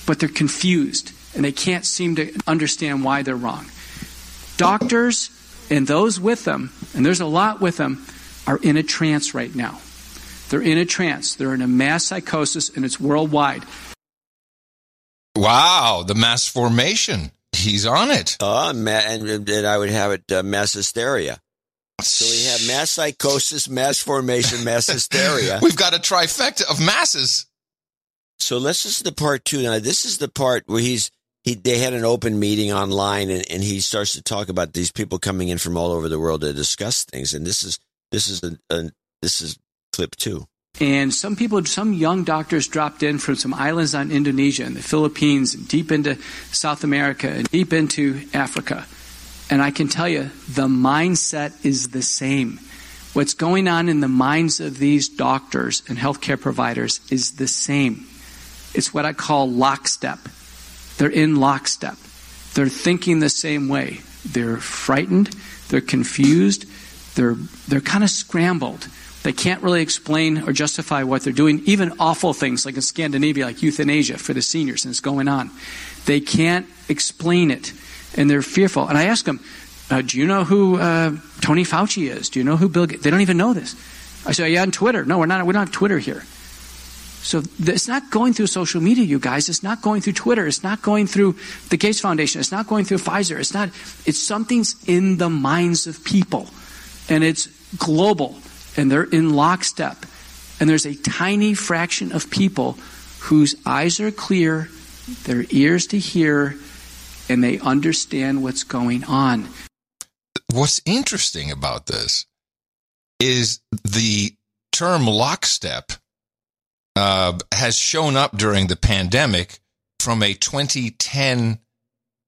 but they're confused and they can't seem to understand why they're wrong. Doctors and those with them, and there's a lot with them, are in a trance right now. They're in a trance. They're in a mass psychosis, and it's worldwide. Wow, the mass formation. He's on it. Uh, and, and I would have it uh, mass hysteria. So we have mass psychosis, mass formation, mass hysteria. We've got a trifecta of masses. So let's listen to part two. Now, this is the part where he's he they had an open meeting online and, and he starts to talk about these people coming in from all over the world to discuss things. And this is this is a, a this is clip two. And some people, some young doctors dropped in from some islands on Indonesia and the Philippines, and deep into South America, and deep into Africa. And I can tell you, the mindset is the same. What's going on in the minds of these doctors and healthcare providers is the same. It's what I call lockstep. They're in lockstep. They're thinking the same way. They're frightened, they're confused, they're, they're kind of scrambled. They can't really explain or justify what they're doing, even awful things like in Scandinavia, like euthanasia for the seniors, and it's going on. They can't explain it and they're fearful. And I ask them, uh, "Do you know who uh, Tony Fauci is? Do you know who Bill?" Gates? They don't even know this. I say, "Yeah, on Twitter." No, we're not. We're not have Twitter here. So it's not going through social media, you guys. It's not going through Twitter. It's not going through the Gates Foundation. It's not going through Pfizer. It's not, it's something's in the minds of people. And it's global. And they're in lockstep. And there's a tiny fraction of people whose eyes are clear, their ears to hear, and they understand what's going on. What's interesting about this is the term lockstep uh, has shown up during the pandemic from a 2010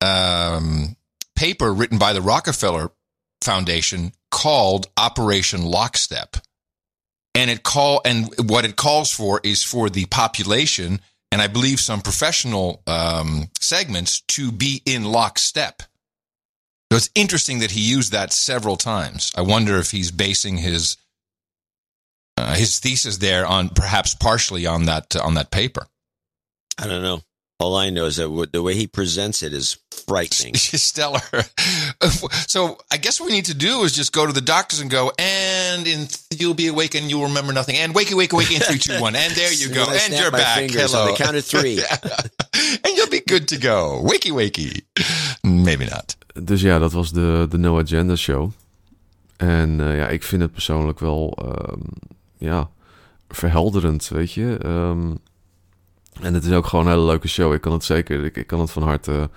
um, paper written by the Rockefeller Foundation called Operation Lockstep. And it call and what it calls for is for the population and I believe some professional um, segments to be in lockstep. So it's interesting that he used that several times. I wonder if he's basing his uh, his thesis there on perhaps partially on that uh, on that paper. I don't know. All I know is that the way he presents it is frightening. Stellar. so I guess what we need to do is just go to the doctors and go, and in th- you'll be awake and you'll remember nothing. And wakey, wakey, wakey in three, two, one, and there you go, and you're back. Hello. On the count of three, and you'll be good to go. Wakey, wakey. Maybe not. Dus ja, dat was de, de No Agenda Show. En uh, ja, ik vind het persoonlijk wel, um, ja, verhelderend, weet je. Um, En het is ook gewoon een hele leuke show. Ik kan het zeker, ik, kan het van harte,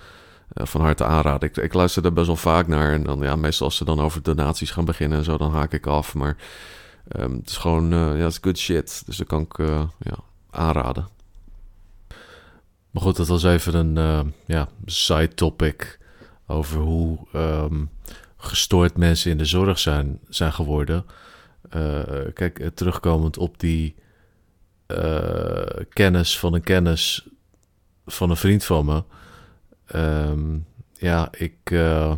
uh, van harte aanraden. Ik, luister er best wel vaak naar. En dan, ja, meestal als ze dan over donaties gaan beginnen en zo, dan haak ik af. Maar um, het is gewoon, uh, ja, het is good shit. Dus dat kan ik uh, ja, aanraden. Maar goed, dat was even een ja, side topic over hoe um, gestoord mensen in de zorg zijn, zijn geworden. kijk, terugkomend op die uh, kennis van een kennis van een vriend van me. Um, ja, ik, uh,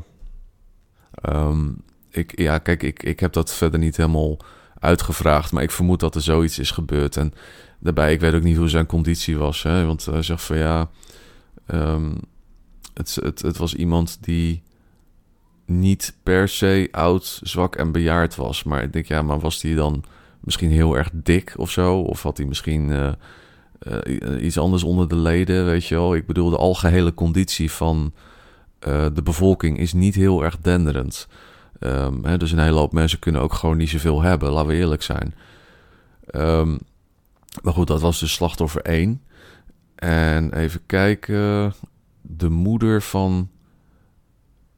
um, ik. Ja, kijk, ik, ik heb dat verder niet helemaal uitgevraagd. Maar ik vermoed dat er zoiets is gebeurd. En daarbij, ik weet ook niet hoe zijn conditie was. Hè, want hij zegt van ja. Um, het, het, het was iemand die niet per se oud, zwak en bejaard was. Maar ik denk, ja, maar was die dan misschien heel erg dik of zo? Of had hij misschien uh, uh, iets anders onder de leden, weet je wel? Ik bedoel, de algehele conditie van uh, de bevolking is niet heel erg denderend. Um, hè, dus een hele hoop mensen kunnen ook gewoon niet zoveel hebben, laten we eerlijk zijn. Um, maar goed, dat was dus slachtoffer 1. En even kijken. De moeder van.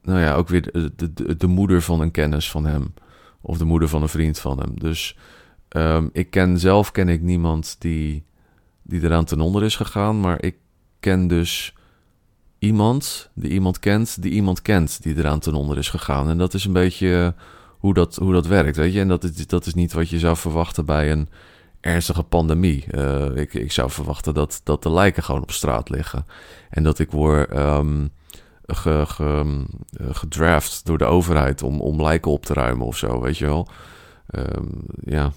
Nou ja, ook weer de, de, moeder van een kennis van hem. Of de moeder van een vriend van hem. Dus Um, ik ken zelf ken ik niemand die, die eraan ten onder is gegaan. Maar ik ken dus iemand die iemand kent, die iemand kent die eraan ten onder is gegaan. En dat is een beetje hoe dat, hoe dat werkt, weet je. En dat is, dat is niet wat je zou verwachten bij een ernstige pandemie. Uh, ik, ik zou verwachten dat, dat de lijken gewoon op straat liggen. En dat ik word ge, ge, gedraft door de overheid om, om lijken op te ruimen of zo, weet je wel. Ja,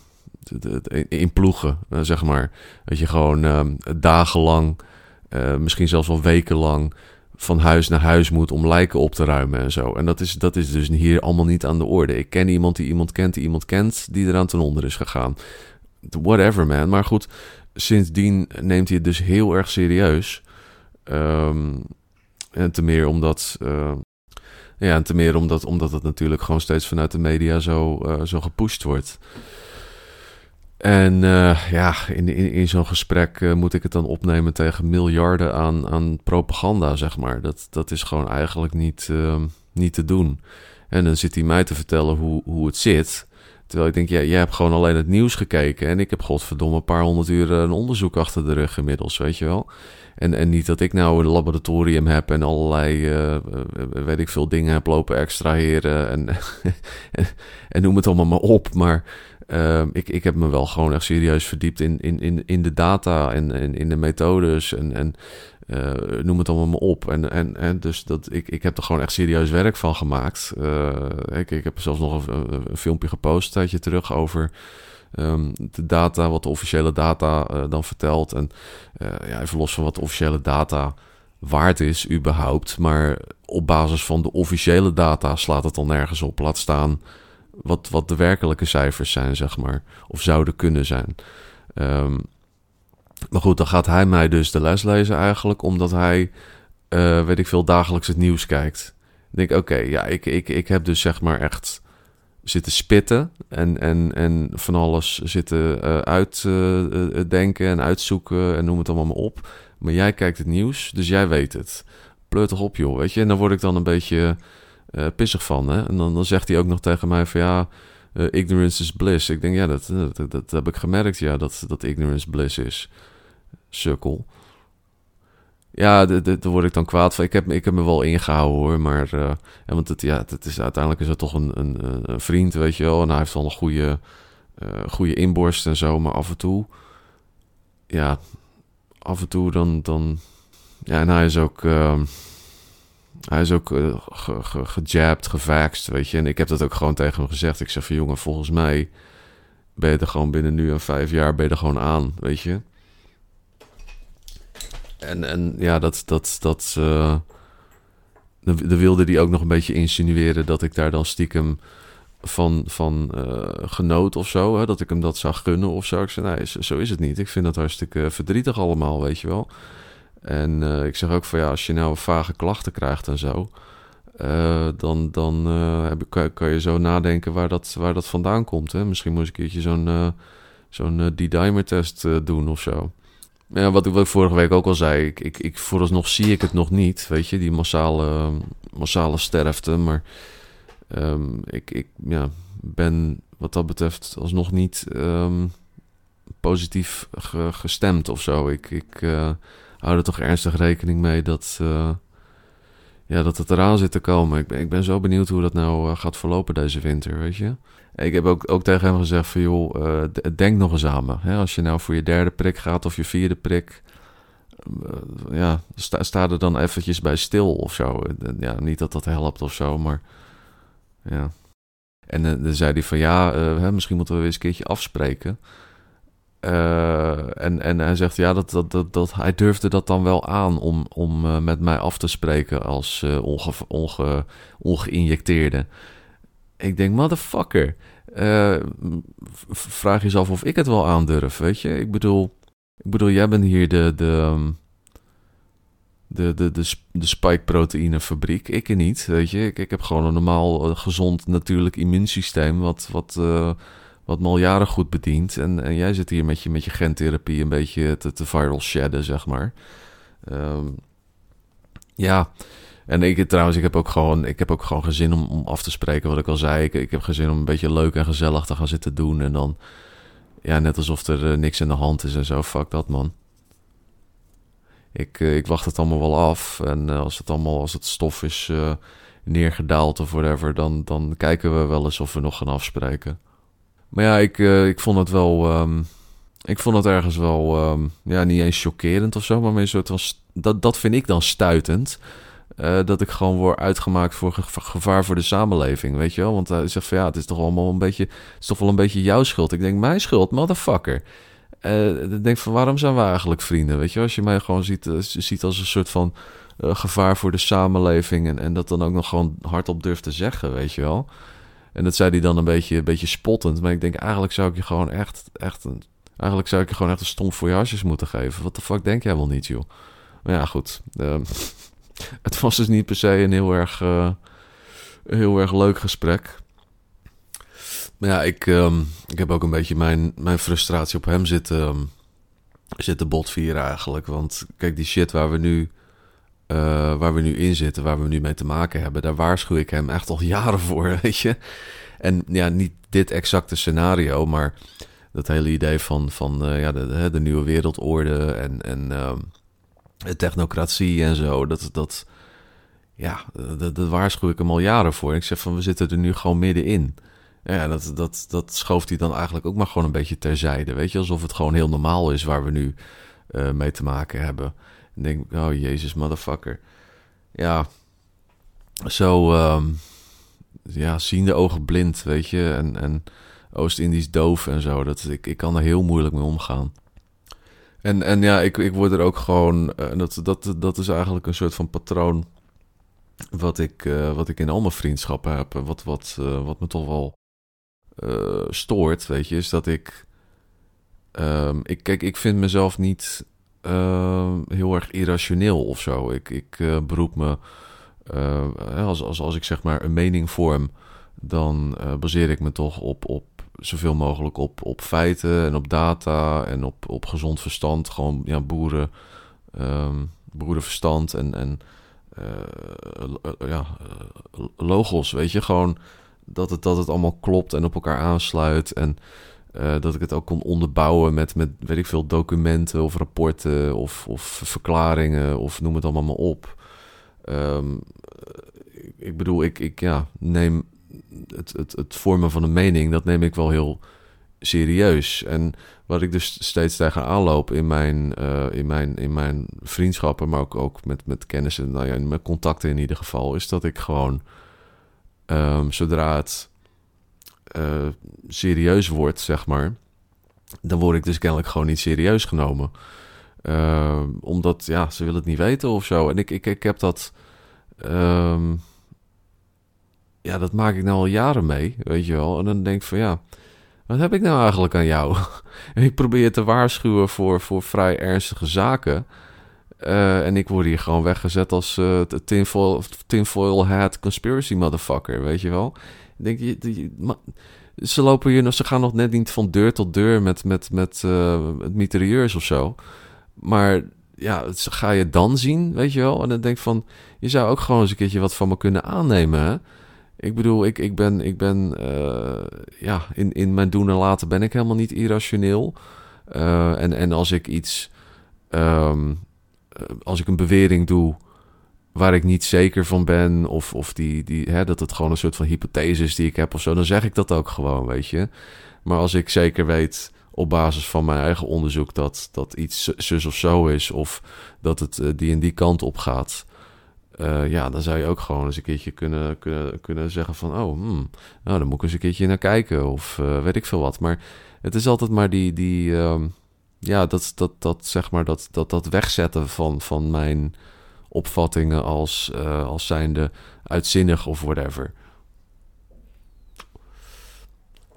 in ploegen, eh, zeg maar. Dat je gewoon ehm, dagenlang, uh, misschien zelfs wel wekenlang van huis naar huis moet om lijken op te ruimen en zo. En dat is, dat is dus hier allemaal niet aan de orde. Ik ken iemand die iemand kent die iemand kent die eraan ten onder is gegaan. Whatever, man. Maar goed, sindsdien neemt hij het dus heel erg serieus. Um, en te meer omdat. Uh, ja, en te meer omdat, omdat het natuurlijk gewoon steeds vanuit de media zo, uh, zo gepusht wordt. En uh, ja, in, in, in zo'n gesprek uh, moet ik het dan opnemen tegen miljarden aan, aan propaganda, zeg maar. Dat, dat is gewoon eigenlijk niet, uh, niet te doen. En dan zit hij mij te vertellen hoe, hoe het zit. Terwijl ik denk, ja, jij hebt gewoon alleen het nieuws gekeken. En ik heb godverdomme een paar honderd uur een onderzoek achter de rug inmiddels, weet je wel. En, en niet dat ik nou een laboratorium heb en allerlei, weet ik veel, dingen heb lopen extraheren. En, en, en noem het allemaal maar op. Maar uh, ik, ik heb me wel gewoon echt serieus verdiept in, in, in, in de data en, en in de methodes en, en uh, noem het allemaal maar op. En, en, en dus dat, ik, ik heb er gewoon echt serieus werk van gemaakt. Uh, ik, heb zelfs nog een, een, filmpje gepost tijdje terug over um, de data, wat de officiële data uh, dan vertelt. En ja, even los van wat de officiële data waard is, überhaupt. Maar op basis van de officiële data slaat het al nergens op. Laat staan wat, wat de werkelijke cijfers zijn, zeg maar. Of zouden kunnen zijn. Um, Maar goed, dan gaat hij mij dus de les lezen eigenlijk, omdat hij, eh, weet ik veel, dagelijks het nieuws kijkt. Dan denk ik, oké, ja, ik, ik, ik heb dus zeg maar echt zitten spitten en, en, en van alles zitten uh, uitdenken en uitzoeken en noem het allemaal op. Maar jij kijkt het nieuws, dus jij weet het. Pleur toch op, joh, weet je. En dan word ik dan een beetje uh, pissig van, hè. En dan, dan zegt hij ook nog tegen mij van, ja, uh, ignorance is bliss. Ik denk, ja, dat, dat, dat, heb ik gemerkt, ja, dat, dat ignorance bliss is. Sukkel. Ja, daar word ik dan kwaad van. Ik heb, ik heb me wel ingehouden hoor, maar... Ja, want het, ja, het is, uiteindelijk is het toch een, een, vriend, weet je wel. En hij heeft al een goede, goede inborst en zo, maar af en toe... Ja, af en toe dan... dan ja, en hij is ook... Hij is ook uh, ge, ge, gevaxed, weet je. En ik heb dat ook gewoon tegen hem gezegd. Ik zeg van, jongen, volgens mij ben je er gewoon binnen nu en vijf jaar ben je gewoon aan, weet je. En, en ja, dat... dat, dat uh, dan, wilde hij ook nog een beetje insinueren dat ik daar dan stiekem van, van uh, genoot of zo. Hè? Dat ik hem dat zou gunnen of zo. Ik zei, nee, zo is het niet. Ik vind dat hartstikke verdrietig allemaal, weet je wel. En uh, ik zeg ook van ja, als je nou vage klachten krijgt en zo, uh, dan, dan uh, heb, kan, kan, je zo nadenken waar dat, waar dat vandaan komt. Hè? Misschien moet ik een keertje zo'n zo'n D-dimer-test doen of zo. Ja, wat ik, vorige week ook al zei, ik, ik, ik, vooralsnog zie ik het nog niet, weet je, die massale, massale sterfte. Maar um, ik, ik ja, ben wat dat betreft alsnog niet um, positief ge, gestemd of zo. Ik, ik hou er toch ernstig rekening mee dat, uh, ja, dat het eraan zit te komen. Ik ben, ik ben zo benieuwd hoe dat nou uh, gaat verlopen deze winter, weet je. Ik heb ook, ook tegen hem gezegd van, joh, uh, denk nog eens aan me. Hè? Als je nou voor je derde prik gaat of je vierde prik... ja, sta, er dan eventjes bij stil of zo. Ja, niet dat dat helpt of zo, maar... Ja. En dan zei hij van, ja, misschien moeten we weer eens een keertje afspreken... Uh, en, en hij zegt ja, dat, dat, dat, dat, hij durfde dat dan wel aan om, om uh, met mij af te spreken als uh, onge, onge, ongeïnjecteerde. Ik denk, motherfucker. vraag jezelf of ik het wel aandurf, weet je? Ik bedoel, ik bedoel jij bent hier de, de, de, de, de, de spike-proteïnefabriek. Ik niet, weet je. Ik, ik heb gewoon een normaal, gezond, natuurlijk immuunsysteem wat... wat wat me al jaren goed bedient. En, en jij zit hier met je, met je gentherapie een beetje te, viral shadden, zeg maar. Um, ja, en ik trouwens, ik heb ook gewoon, ik heb ook gewoon gezin om, om af te spreken wat ik al zei. Ik, ik heb gezin om een beetje leuk en gezellig te gaan zitten doen. En dan, ja, net alsof er uh, niks in de hand is en zo. Fuck dat, man. Ik, uh, ik wacht het allemaal wel af. En uh, als het allemaal, als het stof is neergedaald of whatever, dan, dan kijken we wel eens of we nog gaan afspreken. Maar ja, ik, uh, ik vond het wel. Um, ik vond het ergens wel. Um, ja, niet eens chockerend of zo, maar meer soort van. Dat, dat vind ik dan stuitend. Uh, dat ik gewoon word uitgemaakt voor ge gevaar voor de samenleving, weet je wel? Want hij zegt van ja, het is toch allemaal een beetje. Is toch wel een beetje jouw schuld. Ik denk, mijn schuld, motherfucker. Uh, ik denk van waarom zijn we eigenlijk vrienden? Weet je, als je mij gewoon ziet, ziet als een soort van gevaar voor de samenleving. En, en dat dan ook nog gewoon hardop durft te zeggen, weet je wel. En dat zei hij dan een beetje, een beetje spottend. Maar ik denk, eigenlijk zou ik je gewoon echt, echt een, eigenlijk zou ik je gewoon echt een stom hasjes moeten geven. Wat de fuck denk jij wel niet, joh? Maar ja, goed. Uh, het was dus niet per se een heel erg, uh, heel erg leuk gesprek. Maar ja, ik, um, ik heb ook een beetje mijn, mijn frustratie op hem zitten, um, zitten botvieren eigenlijk. Want kijk, die shit waar we nu uh, waar we nu in zitten, waar we nu mee te maken hebben, daar waarschuw ik hem echt al jaren voor, weet je. En ja, niet dit exacte scenario, maar dat hele idee van, van uh, ja, de, de, nieuwe wereldorde en, en uh, technocratie en zo, dat, dat, ja, dat, dat waarschuw ik hem al jaren voor. Ik zeg van, we zitten er nu gewoon middenin. Ja, dat, dat, dat schooft hij dan eigenlijk ook maar gewoon een beetje terzijde, weet je. Alsof het gewoon heel normaal is waar we nu uh, mee te maken hebben. En denk oh jezus, motherfucker. Ja, zo, um, ja, zien de ogen blind, weet je. En, en Oost-Indisch doof en zo. Dat, ik, ik kan er heel moeilijk mee omgaan. En, en ja, ik, ik word er ook gewoon. Uh, dat, dat, dat is eigenlijk een soort van patroon. Wat ik, uh, wat ik in al mijn vriendschappen heb. Wat, wat, uh, wat me toch wel stoort, weet je. Is dat ik ehm, ik, kijk, ik vind mezelf niet ehm, heel erg irrationeel of zo. Ik, ik eh, beroep me, eh, als, als, als ik zeg maar een mening vorm, dan eh, baseer ik me toch op, op zoveel mogelijk op, op feiten en op data en op, op gezond verstand. Gewoon ja, boeren, um, boerenverstand en, en ja, logos, weet je. Gewoon dat het, dat het allemaal klopt en op elkaar aansluit. En uh, dat ik het ook kon onderbouwen met, met, weet ik veel, documenten of rapporten of, of verklaringen of noem het allemaal maar op. Um, ik bedoel, ik, ik ja, neem het, het, het vormen van een mening, dat neem ik wel heel serieus. En wat ik dus steeds tegen aanloop in mijn, uh, in mijn, in mijn vriendschappen, maar ook, ook met, met kennissen, nou ja, met contacten in ieder geval, is dat ik gewoon, um, zodra het uh, serieus wordt, zeg maar, dan word ik dus kennelijk gewoon niet serieus genomen. Uh, omdat, ja, ze willen het niet weten of zo. En ik, ik, ik heb dat. Um, ja, dat maak ik nou al jaren mee, weet je wel. En dan denk ik van ja, wat heb ik nou eigenlijk aan jou? ik probeer te waarschuwen voor, voor vrij ernstige zaken. Uh, en ik word hier gewoon weggezet als uh, tinfoil, tinfoil hat conspiracy motherfucker, weet je wel. Denk je, je ze lopen hier ze gaan nog net niet van deur tot deur met, met, met, uh, met of zo. Maar ja, ga je dan zien, weet je wel? En dan denk van, je zou ook gewoon eens een keertje wat van me kunnen aannemen. Hè? Ik bedoel, ik, ik ben, ik ben uh, ja, in, in mijn doen en laten ben ik helemaal niet irrationeel. Uh, en, en als ik iets, um, als ik een bewering doe waar ik niet zeker van ben, of, of die, die, hè, dat het gewoon een soort van hypothese is die ik heb of zo, dan zeg ik dat ook gewoon, weet je. Maar als ik zeker weet op basis van mijn eigen onderzoek dat, dat iets zus of zo is, of dat het uh, die en die kant op gaat, uh, ja, dan zou je ook gewoon eens een keertje kunnen, kunnen, kunnen zeggen van, oh, hmm, nou, dan moet ik eens een keertje naar kijken, of uh, weet ik veel wat. Maar het is altijd maar die, die uh, ja, dat, dat, dat, zeg maar, dat, dat, dat wegzetten van, van mijn opvattingen als, uh, als zijnde uitzinnig of whatever.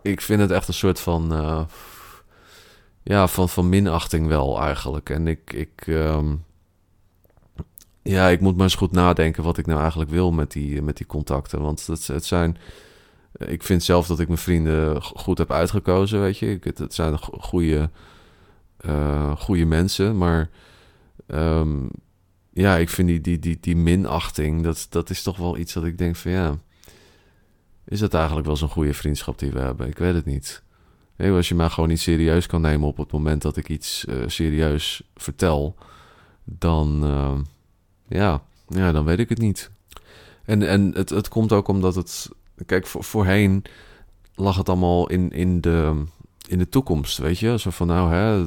Ik vind het echt een soort van, uh, ja, van, van minachting wel eigenlijk. En ik, ik, um, ja, ik moet maar eens goed nadenken wat ik nou eigenlijk wil met die, met die contacten. Want het, het zijn, ik vind zelf dat ik mijn vrienden goed heb uitgekozen, weet je. Het, zijn goede, goede mensen, maar um, ja, ik vind die, die, die, die minachting, dat, dat is toch wel iets dat ik denk van ja, is dat eigenlijk wel zo'n goede vriendschap die we hebben? Ik weet het niet. Hey, als je mij gewoon niet serieus kan nemen op het moment dat ik iets uh, serieus vertel, dan, uh, ja, ja, dan weet ik het niet. En, en het, het komt ook omdat het, kijk, voor, voorheen lag het allemaal in, in, de, in de toekomst, weet je? Zo van nou, hè,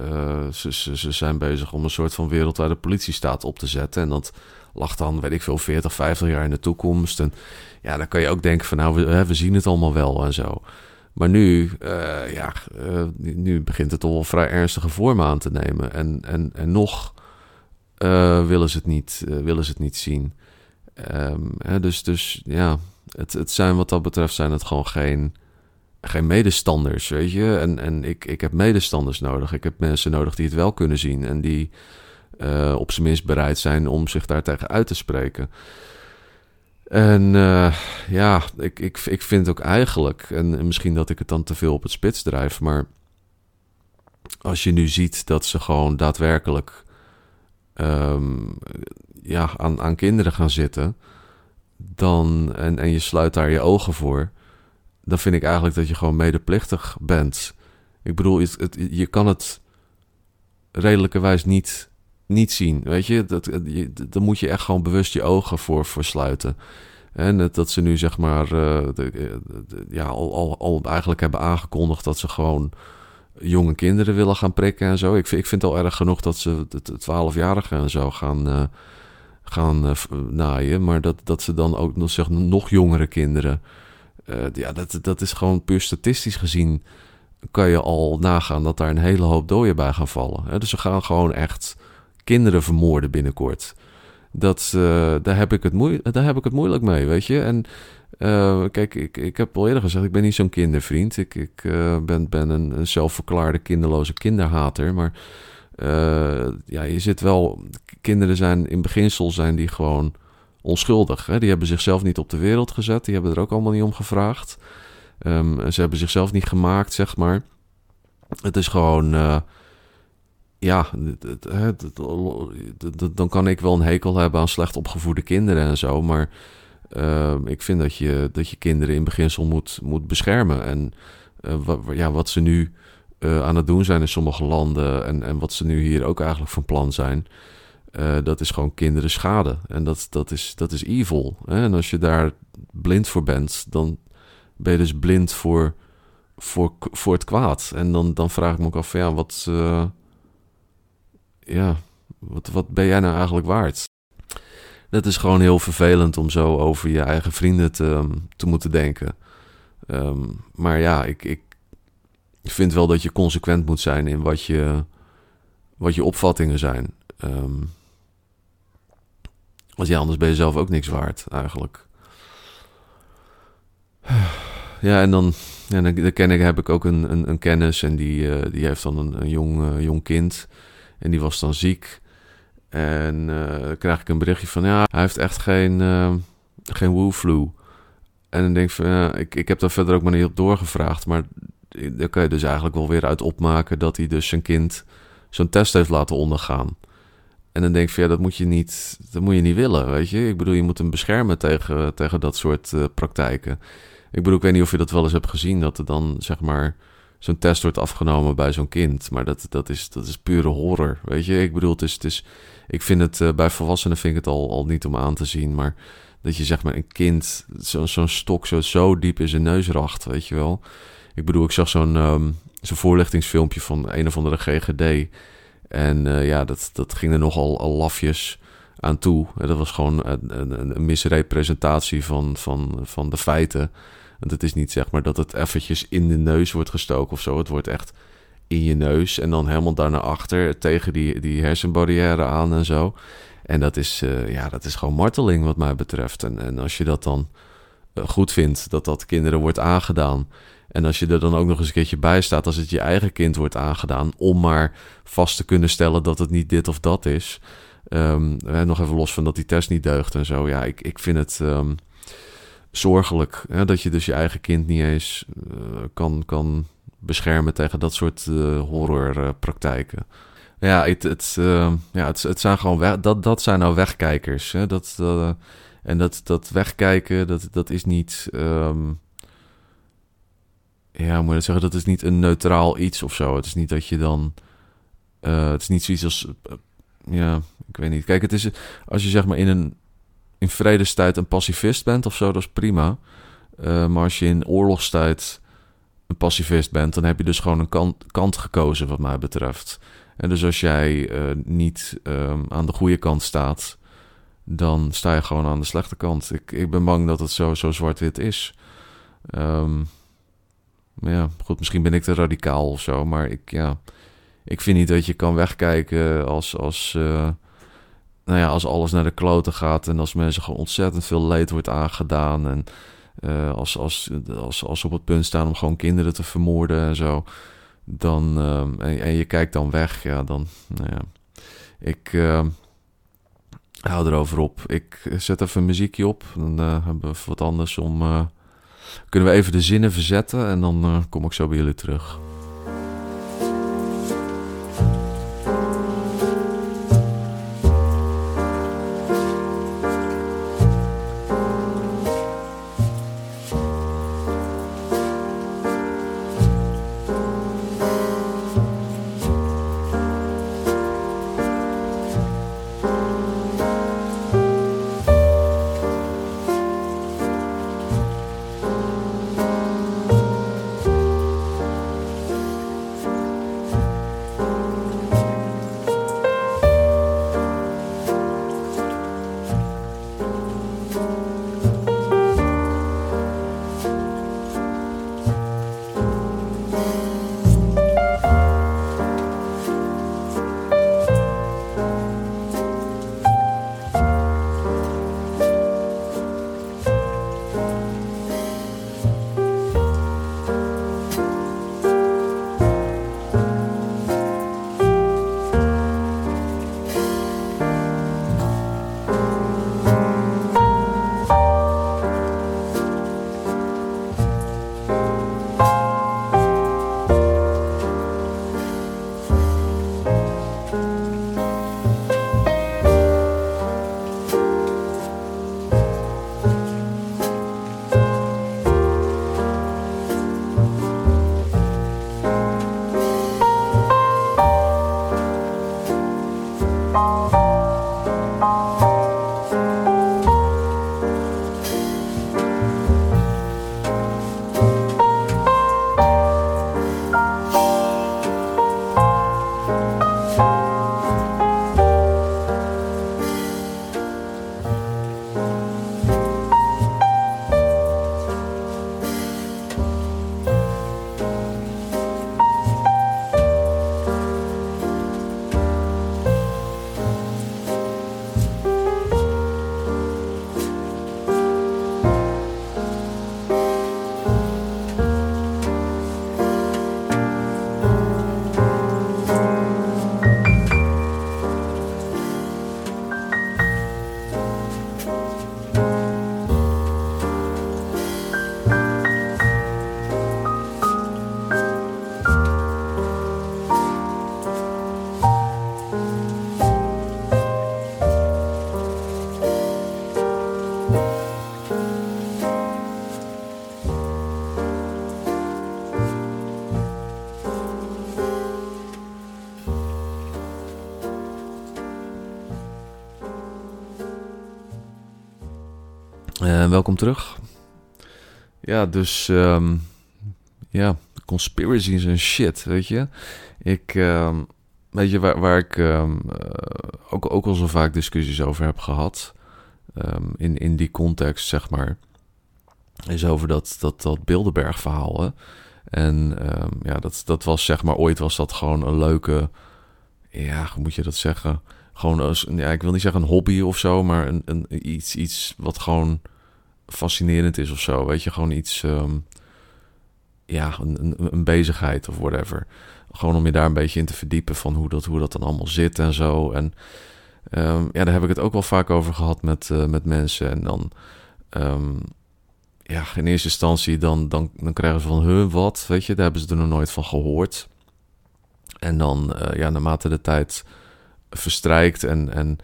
uh, ze, ze, zijn bezig om een soort van wereldwijde politiestaat op te zetten. En dat lag dan, weet ik veel, 40, 50 jaar in de toekomst. En ja, dan kan je ook denken van nou, we, we zien het allemaal wel en zo. Maar nu, uh, ja, uh, nu begint het wel vrij ernstige vormen aan te nemen. En, en, en nog willen, ze het niet, willen ze het niet zien. Um, hè, dus, dus ja, het, het zijn wat dat betreft zijn het gewoon geen geen medestanders, weet je. En, en ik, ik heb medestanders nodig. Ik heb mensen nodig die het wel kunnen zien en die uh, op zijn minst bereid zijn om zich daar tegen uit te spreken. En uh, ja, ik, ik, ik vind ook eigenlijk, en misschien dat ik het dan te veel op het spits drijf, maar als je nu ziet dat ze gewoon daadwerkelijk um, ja, aan, aan kinderen gaan zitten, dan, en, en je sluit daar je ogen voor dan vind ik eigenlijk dat je gewoon medeplichtig bent. Ik bedoel, het, je kan het redelijkerwijs niet, niet zien. Weet je, dat, dan moet je echt gewoon bewust je ogen voor, voor sluiten. En dat ze nu zeg maar, uh, de, ja, al, al, al eigenlijk hebben aangekondigd dat ze gewoon jonge kinderen willen gaan prikken en zo. Ik ik vind het al erg genoeg dat ze de twaalfjarigen en zo gaan, gaan naaien. Maar dat, dat ze dan ook nog, zeg, nog jongere kinderen uh, ja, dat, dat is gewoon puur statistisch gezien. Kan je al nagaan dat daar een hele hoop doden bij gaan vallen. Dus ze gaan gewoon echt kinderen vermoorden binnenkort. dat, daar, heb ik het moeilijk, daar heb ik het moeilijk mee, weet je. En kijk, ik, ik heb al eerder gezegd, ik ben niet zo'n kindervriend. Ik, ik ben, ben een, een zelfverklaarde kinderloze kinderhater. Maar ja, je zit wel... Kinderen zijn in beginsel zijn die gewoon onschuldig. Hè? Die hebben zichzelf niet op de wereld gezet. Die hebben er ook allemaal niet om gevraagd. Um, ze hebben zichzelf niet gemaakt, zeg maar. Het is gewoon. Uh, ja, dan kan ik wel een hekel hebben aan slecht opgevoede kinderen en zo. Maar uh, ik vind dat je, dat je kinderen in beginsel moet, moet beschermen. En uh, ja, wat ze nu uh, aan het doen zijn in sommige landen. En, en wat ze nu hier ook eigenlijk van plan zijn. Uh, dat is gewoon kinderen schade. En dat, dat, is, dat is evil. Hè? En als je daar blind voor bent, dan ben je dus blind voor, voor, voor het kwaad. En dan, dan vraag ik me ook af, ja, wat, uh, ja, wat, wat ben jij nou eigenlijk waard? Dat is gewoon heel vervelend om zo over je eigen vrienden te, te moeten denken. Um, maar ja, ik, ik vind wel dat je consequent moet zijn in wat je, wat je opvattingen zijn. Um, want ja, anders ben je zelf ook niks waard, eigenlijk. Ja, en dan, ja, dan, ken ik, heb ik ook een, een, een kennis en die, uh, die heeft dan een, een jong, uh, jong kind. En die was dan ziek. En uh, dan krijg ik een berichtje van, ja, hij heeft echt geen, geen woo-flu. En dan denk ik van, ja, ik, ik heb daar verder ook maar niet op doorgevraagd. Maar daar kan je dus eigenlijk wel weer uit opmaken dat hij dus zijn kind zo'n test heeft laten ondergaan. En dan denk ik ja, dat moet je niet, dat moet je niet willen, weet je. Ik bedoel, je moet hem beschermen tegen, tegen dat soort uh, praktijken. Ik bedoel, ik weet niet of je dat wel eens hebt gezien, dat er dan zeg maar zo'n test wordt afgenomen bij zo'n kind. Maar dat, dat, is, dat is pure horror, weet je. Ik bedoel, het is, het is, ik vind het, uh, bij volwassenen vind ik het al, al niet om aan te zien, maar dat je zeg maar een kind zo'n stok zo, zo diep in zijn neus racht, weet je wel. Ik bedoel, ik zag zo'n um, zo'n voorlichtingsfilmpje van een of andere GGD en uh, ja, dat, dat ging er nogal al lafjes aan toe. Dat was gewoon een, een, een, misrepresentatie van, van, van de feiten. Want het is niet zeg maar dat het eventjes in de neus wordt gestoken of zo. Het wordt echt in je neus en dan helemaal daar naar achter tegen die, die hersenbarrière aan en zo. En dat is, uh, ja, dat is gewoon marteling wat mij betreft. En, en als je dat dan goed vindt, dat dat kinderen wordt aangedaan... En als je er dan ook nog eens een keertje bij staat als het je eigen kind wordt aangedaan, om maar vast te kunnen stellen dat het niet dit of dat is. Um, nog even los van dat die test niet deugt en zo. Ja, ik, ik vind het um, zorgelijk hè, dat je dus je eigen kind niet eens uh, kan, kan beschermen tegen dat soort uh, horrorpraktijken. ja, het, het, uh, ja het, het zijn gewoon dat, dat zijn nou wegkijkers. Hè? Dat, en dat, dat wegkijken, dat, dat is niet. Um, ja, moet je zeggen, dat is niet een neutraal iets of zo. Het is niet dat je dan. Uh, het is niet zoiets als. Uh, ja, ik weet niet. Kijk, het is. Als je zeg maar in een. In vredestijd een pacifist bent of zo, dat is prima. Uh, maar als je in oorlogstijd een pacifist bent, dan heb je dus gewoon een kant, kant gekozen, wat mij betreft. En dus als jij niet um, aan de goede kant staat, dan sta je gewoon aan de slechte kant. Ik, ik ben bang dat het zo, zo zwart-wit is. Um, ja, goed, misschien ben ik te radicaal of zo. Maar ik, ja, ik vind niet dat je kan wegkijken als, als, uh, nou ja, als alles naar de kloten gaat. En als mensen gewoon ontzettend veel leed wordt aangedaan. En uh, als, als, als, als ze op het punt staan om gewoon kinderen te vermoorden en zo. Dan, uh, en, en, je kijkt dan weg, ja, dan, nou ja. Ik hou erover op. Ik zet even een muziekje op. Dan hebben we wat anders om kunnen we even de zinnen verzetten en dan uh, kom ik zo bij jullie terug. Welkom terug. Ja, dus um, ja, conspiracies en shit, weet je. Ik, um, weet je, waar, waar ik um, uh, ook, ook al zo vaak discussies over heb gehad, in, in die context, zeg maar, is over dat, dat, dat Bilderberg-verhaal. Hè? En ja, dat, dat was zeg maar, ooit was dat gewoon een leuke, ja, hoe moet je dat zeggen? Gewoon als, ja, ik wil niet zeggen een hobby of zo, maar een, een, iets, iets wat gewoon fascinerend is of zo. Weet je, gewoon iets, um, ja, een, bezigheid of whatever. Gewoon om je daar een beetje in te verdiepen van hoe dat, hoe dat dan allemaal zit en zo. En um, ja, daar heb ik het ook wel vaak over gehad met, uh, met mensen. En dan, um, ja, in eerste instantie dan, dan, dan krijgen ze van, hun wat, weet je, daar hebben ze er nog nooit van gehoord. En dan, uh, ja, naarmate de tijd verstrijkt en, en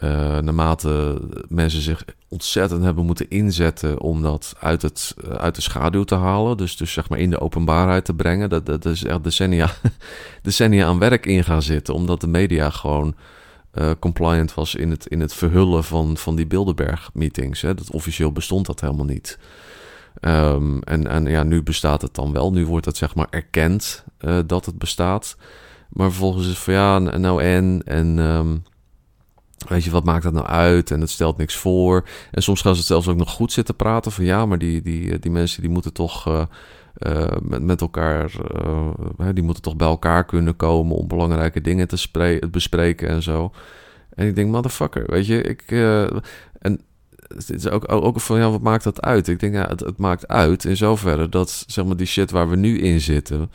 uh, naarmate mensen zich ontzettend hebben moeten inzetten om dat uit, het, uh, uit de schaduw te halen. Dus, dus zeg maar in de openbaarheid te brengen. Dat, dat is echt decennia, decennia aan werk in gaan zitten. Omdat de media gewoon uh, compliant was in het, in het verhullen van, van die Bilderberg-meetings. Dat officieel bestond dat helemaal niet. Um, en, en ja, nu bestaat het dan wel. Nu wordt het zeg maar erkend dat het bestaat. Maar vervolgens is het van ja, nou en. En um, weet je, wat maakt dat nou uit? En het stelt niks voor. En soms gaan ze zelfs ook nog goed zitten praten van ja, maar die, die, die mensen die moeten toch. Uh, uh, met, met elkaar, uh, die moeten toch bij elkaar kunnen komen om belangrijke dingen te bespreken en zo. En ik denk, motherfucker, weet je, ik. en het is ook, ook van ja, wat maakt dat uit? Ik denk, ja, het, het maakt uit in zoverre dat zeg maar die shit waar we nu in zitten,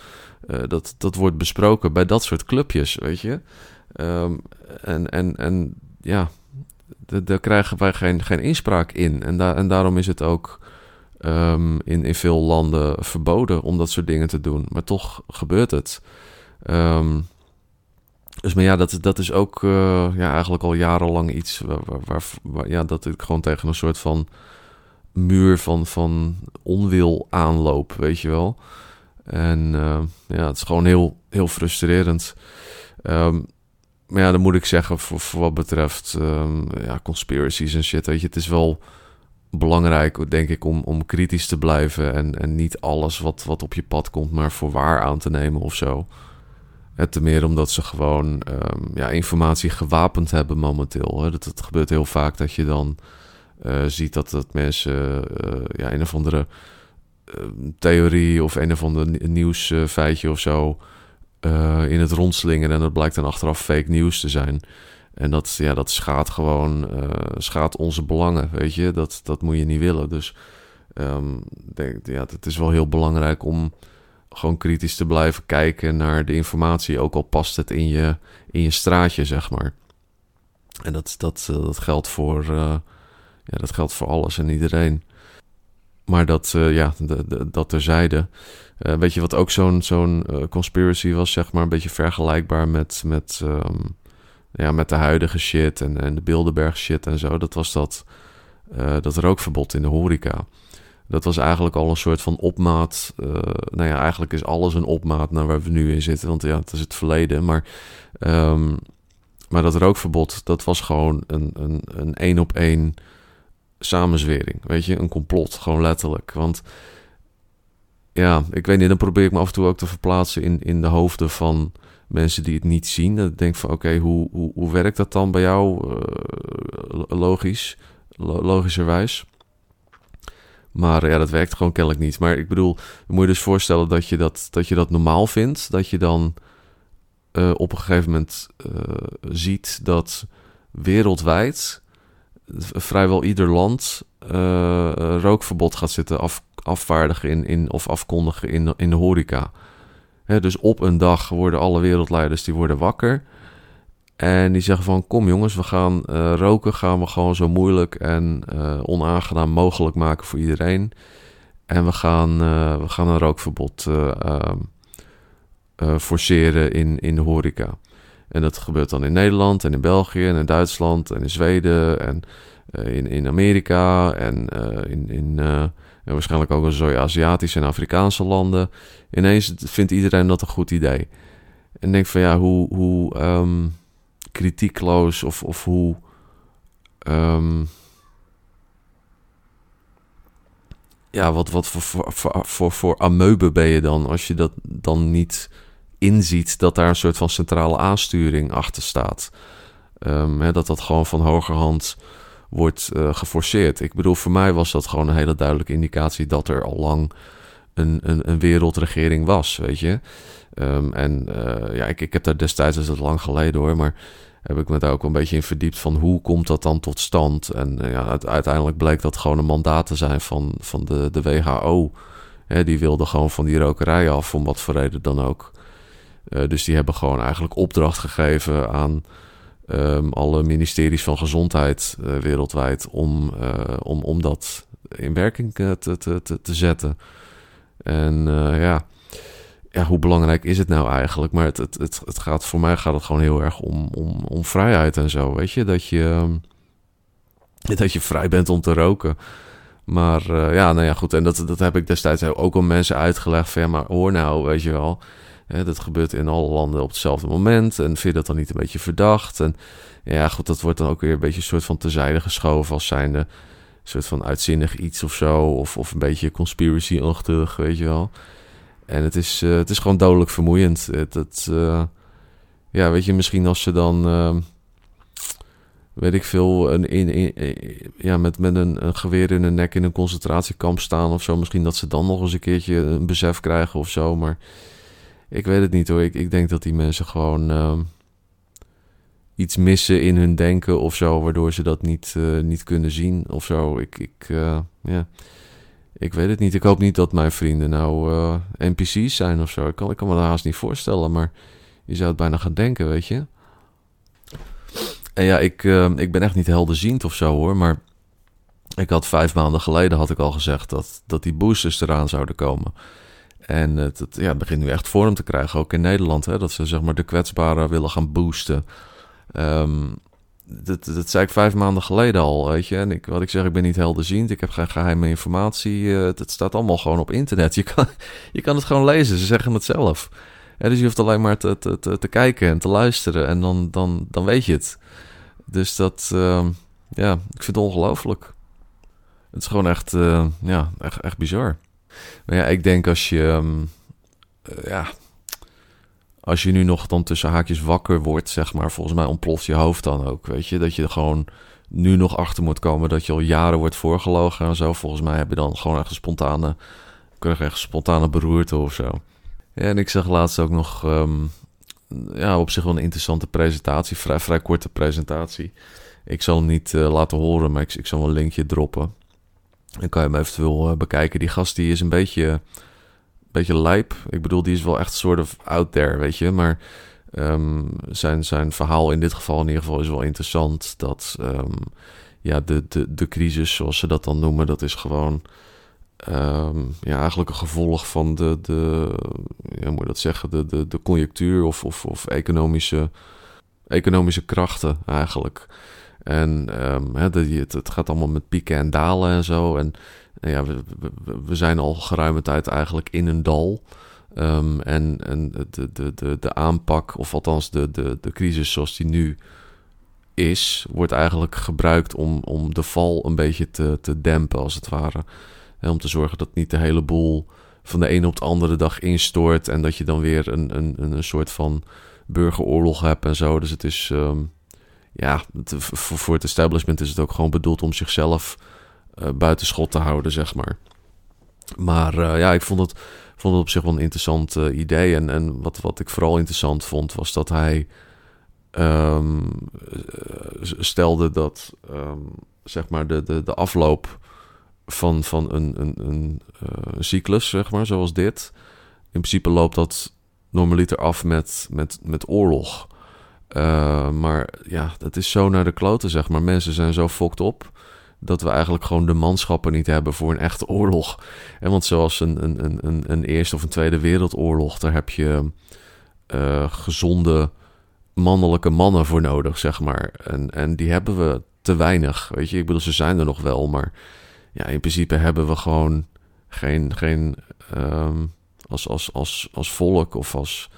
dat, dat wordt besproken bij dat soort clubjes, weet je. Um, en, en, en ja, daar krijgen wij geen, geen inspraak in. En, da en daarom is het ook um, in, in veel landen verboden om dat soort dingen te doen. Maar toch gebeurt het. Um, dus maar ja, dat, dat is ook uh, ja, eigenlijk al jarenlang iets waar, ja, dat ik gewoon tegen een soort van muur van, van onwil aanloop, weet je wel. En uh, ja, het is gewoon heel, heel frustrerend. Um, maar ja, dan moet ik zeggen, voor, wat betreft um, ja, conspiracies en shit, weet je, het is wel belangrijk, denk ik, om, om kritisch te blijven en, en niet alles wat, wat op je pad komt, maar voor waar aan te nemen of zo. Te meer omdat ze gewoon um, ja, informatie gewapend hebben momenteel. Hè. Dat, het gebeurt heel vaak dat je dan uh, ziet dat, dat mensen uh, ja, een of andere uh, theorie of een of ander nieuwsfeitje of zo uh, in het rondslingen. En dat blijkt dan achteraf fake nieuws te zijn. En dat, ja, dat schaadt gewoon uh, schaadt onze belangen, weet je. Dat, dat moet je niet willen. Dus um, denk, ja, het is wel heel belangrijk om gewoon kritisch te blijven kijken naar de informatie. Ook al past het in je, in je straatje, zeg maar. En dat, dat, uh, dat, geldt voor, ja, dat geldt voor alles en iedereen. Maar dat, uh, ja, de, de, dat terzijde. Uh, weet je wat ook zo'n zo'n uh, conspiracy was, zeg maar, een beetje vergelijkbaar met, met, um, ja, met de huidige shit en, en de Bilderberg shit en zo. Dat was dat, dat rookverbod in de horeca. Dat was eigenlijk al een soort van opmaat. nou ja, eigenlijk is alles een opmaat naar waar we nu in zitten. Want ja, het is het verleden. Maar, um, maar dat rookverbod, dat was gewoon een een, een één op één samenzwering. Weet je, een complot, gewoon letterlijk. Want ja, ik weet niet, dan probeer ik me af en toe ook te verplaatsen in, in de hoofden van mensen die het niet zien. Dat ik van, oké, hoe, hoe, hoe werkt dat dan bij jou? Uh, logisch, logischerwijs. Maar ja, dat werkt gewoon kennelijk niet. Maar ik bedoel, moet je dus voorstellen dat je dat, dat, je dat normaal vindt. Dat je dan uh, op een gegeven moment uh, ziet dat wereldwijd vrijwel ieder land rookverbod gaat zitten af, afvaardigen in, in, of afkondigen in, in de horeca. dus op een dag worden alle wereldleiders die worden wakker. En die zeggen van kom jongens, we gaan uh, roken, gaan we gewoon zo moeilijk en uh, onaangenaam mogelijk maken voor iedereen. En we gaan, uh, we gaan een rookverbod ehm, forceren in, in de horeca. En dat gebeurt dan in Nederland en in België en in Duitsland en in Zweden en in, in Amerika en in, in en waarschijnlijk ook wel zo Aziatische en Afrikaanse landen. Ineens vindt iedereen dat een goed idee. En denk van ja, hoe, hoe um, kritiekloos of, of hoe. Um, ja, wat, wat voor, voor, voor, voor ameuben ben je dan als je dat dan niet inziet dat daar een soort van centrale aansturing achter staat. Um, hè, dat dat gewoon van hogerhand wordt uh, geforceerd. Ik bedoel, voor mij was dat gewoon een hele duidelijke indicatie dat er al lang een, een, een wereldregering was, weet je. Um, en uh, ja, ik, ik heb daar destijds, dat is lang geleden hoor, maar heb ik me daar ook een beetje in verdiept van hoe komt dat dan tot stand. En uh, ja, uiteindelijk bleek dat gewoon een mandaat te zijn van, van de, de WHO. Hè, die wilde gewoon van die rokerij af, om wat voor reden dan ook. Uh, dus die hebben gewoon eigenlijk opdracht gegeven aan um, alle ministeries van gezondheid uh, wereldwijd om, om, om dat in werking te, te, te, te zetten. En ja, ja, hoe belangrijk is het nou eigenlijk? Maar het, het, het, het, gaat, voor mij gaat het gewoon heel erg om, om, om vrijheid en zo. Weet je, dat je, ehm, dat je vrij bent om te roken. Maar ja, nou ja, goed. En dat, dat heb ik destijds ook al mensen uitgelegd. Van ja, maar hoor nou, weet je wel. Hè, dat gebeurt in alle landen op hetzelfde moment. En vind je dat dan niet een beetje verdacht? En ja, goed, dat wordt dan ook weer een beetje een soort van tezijde geschoven als zijnde een soort van uitzinnig iets of zo. Of, of een beetje conspiracy-achtig, weet je wel. En het is, uh, het is gewoon dodelijk vermoeiend. Het, uh, ja, weet je, misschien als ze dan, uh, weet ik veel, een, in, in, ja, met, met een, een, geweer in hun nek in een concentratiekamp staan of zo. Misschien dat ze dan nog eens een keertje een besef krijgen of zo. Maar ik weet het niet hoor. Ik, ik denk dat die mensen gewoon ehm, iets missen in hun denken of zo, waardoor ze dat niet, uh, niet kunnen zien of zo. Ik, ik ja. Ik weet het niet. Ik hoop niet dat mijn vrienden nou uh, NPC's zijn of zo. Ik kan, ik kan me dat haast niet voorstellen, maar je zou het bijna gaan denken, weet je. En ja, ik, uh, ik ben echt niet helderziend of zo hoor, maar ik had vijf maanden geleden had ik al gezegd dat, dat die boosters eraan zouden komen. En het, het, ja, begint nu echt vorm te krijgen, ook in Nederland, hè, dat ze zeg maar de kwetsbaren willen gaan boosten. Um, dat, dat zei ik vijf maanden geleden al, weet je. En ik, wat ik zeg, ik ben niet helderziend. Ik heb geen geheime informatie. Het, staat allemaal gewoon op internet. Je kan, je kan het gewoon lezen. Ze zeggen het zelf. dus je hoeft alleen maar te, te, te, kijken en te luisteren. En dan, dan, dan weet je het. Dus dat, uh, ja, ik vind het ongelooflijk. Het is gewoon echt, uh, ja, echt, echt bizar. Maar ja, ik denk als je, um, ja, als je nu nog dan tussen haakjes wakker wordt, zeg maar, volgens mij ontploft je hoofd dan ook. Weet je, dat je er gewoon nu nog achter moet komen dat je al jaren wordt voorgelogen en zo. Volgens mij heb je dan gewoon echt een spontane, krijg echt spontane beroerte of zo. Ja, en ik zag laatst ook nog, um, ja, op zich wel een interessante presentatie, vrij, korte presentatie. Ik zal hem niet uh, laten horen, maar ik, ik zal wel een linkje droppen. Dan kan je hem eventueel uh, bekijken. Die gast die is een beetje beetje lijp. Ik bedoel, die is wel echt soort of out there, weet je. Maar um, zijn, zijn verhaal in dit geval in ieder geval is wel interessant. Dat um, ja, de, de, de crisis, zoals ze dat dan noemen, dat is gewoon... Um, ja, eigenlijk een gevolg van de, de ja, moet dat zeggen, de, de, de conjunctuur of, of, of economische, economische krachten eigenlijk. En um, de, het, het gaat allemaal met pieken en dalen en zo. En nou ja, we, we, zijn al geruime tijd eigenlijk in een dal. Um, en en de, de, de, de aanpak, of althans de, de, de crisis zoals die nu is, wordt eigenlijk gebruikt om, om de val een beetje te, te dempen, als het ware. En om te zorgen dat niet de hele boel van de ene op de andere dag instort. En dat je dan weer een, een, een soort van burgeroorlog hebt en zo. Dus het is, um, ja, voor, het establishment is het ook gewoon bedoeld om zichzelf uh, buitenschot te houden, zeg maar. Maar uh, ja, ik vond het, vond het op zich wel een interessant uh, idee. En, en wat, wat ik vooral interessant vond, was dat hij um, stelde dat um, zeg maar de, de, de afloop van, van een, een, een, een, cyclus, zeg maar, zoals dit. In principe loopt dat normaliter af met, met, met oorlog. Maar ja, dat is zo naar de kloten, zeg maar. Mensen zijn zo fokt op dat we eigenlijk gewoon de manschappen niet hebben voor een echte oorlog. En want zoals een, een, een, een Eerste of een Tweede Wereldoorlog, daar heb je uh, gezonde mannelijke mannen voor nodig, zeg maar. En, en die hebben we te weinig, weet je. Ik bedoel, ze zijn er nog wel, maar ja, in principe hebben we gewoon geen, geen um, als, als, als, als volk of als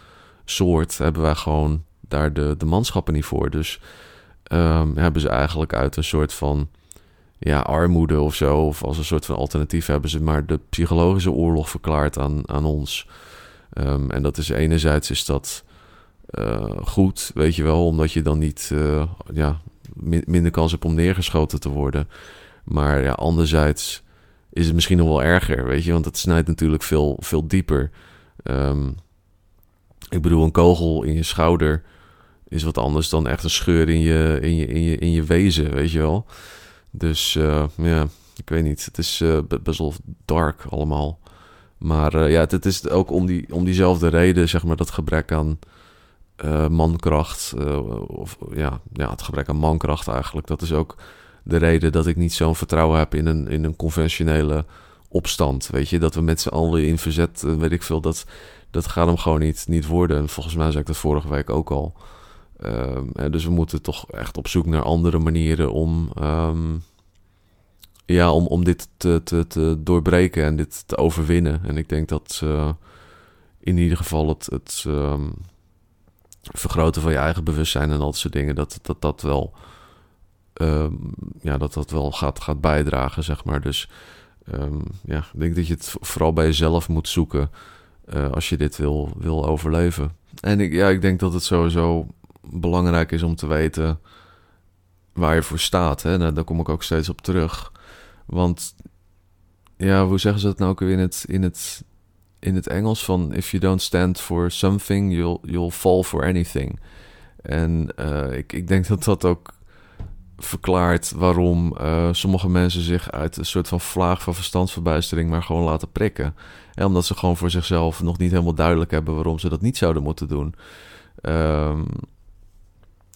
soort hebben wij gewoon daar de, de manschappen niet voor. Dus um, hebben ze eigenlijk uit een soort van ja, armoede of zo. Of als een soort van alternatief hebben ze maar de psychologische oorlog verklaard aan, aan ons. Ehm, en dat is enerzijds is dat uh, goed, weet je wel, omdat je dan niet uh, ja, minder kans hebt om neergeschoten te worden. Maar ja, anderzijds is het misschien nog wel erger, weet je, want het snijdt natuurlijk veel, veel dieper. Um, ik bedoel, een kogel in je schouder is wat anders dan echt een scheur in je, in je, in je, in je wezen, weet je wel. Dus uh, ja, ik weet niet. Het is uh, best wel dark allemaal. Maar uh, ja, het, het, is ook om, die, om diezelfde reden, zeg maar, dat gebrek aan mankracht. of ja, ja, het gebrek aan mankracht eigenlijk. Dat is ook de reden dat ik niet zo'n vertrouwen heb in een, in een conventionele opstand. Weet je, dat we met z'n allen in verzet, weet ik veel, dat, dat gaat hem gewoon niet, niet worden. En volgens mij zei ik dat vorige week ook al. Um, dus we moeten toch echt op zoek naar andere manieren om, um, ja, om, om dit te, te, te doorbreken en dit te overwinnen. En ik denk dat uh, in ieder geval het, het um, vergroten van je eigen bewustzijn en dat soort dingen, dat dat, dat wel, ja, dat dat wel gaat, gaat bijdragen, zeg maar. Dus ja, ik denk dat je het vooral bij jezelf moet zoeken uh, als je dit wil, wil overleven. En ik, ja, ik denk dat het sowieso belangrijk is om te weten waar je voor staat. Hè? Daar kom ik ook steeds op terug. Want ja, hoe zeggen ze dat nou ook weer in het, in het, in het Engels? Van if you don't stand for something, you'll, you'll fall for anything. En uh, ik, ik denk dat dat ook verklaart waarom uh, sommige mensen zich uit een soort van vlaag van verstandsverbijstering maar gewoon laten prikken. En omdat ze gewoon voor zichzelf nog niet helemaal duidelijk hebben waarom ze dat niet zouden moeten doen. Um,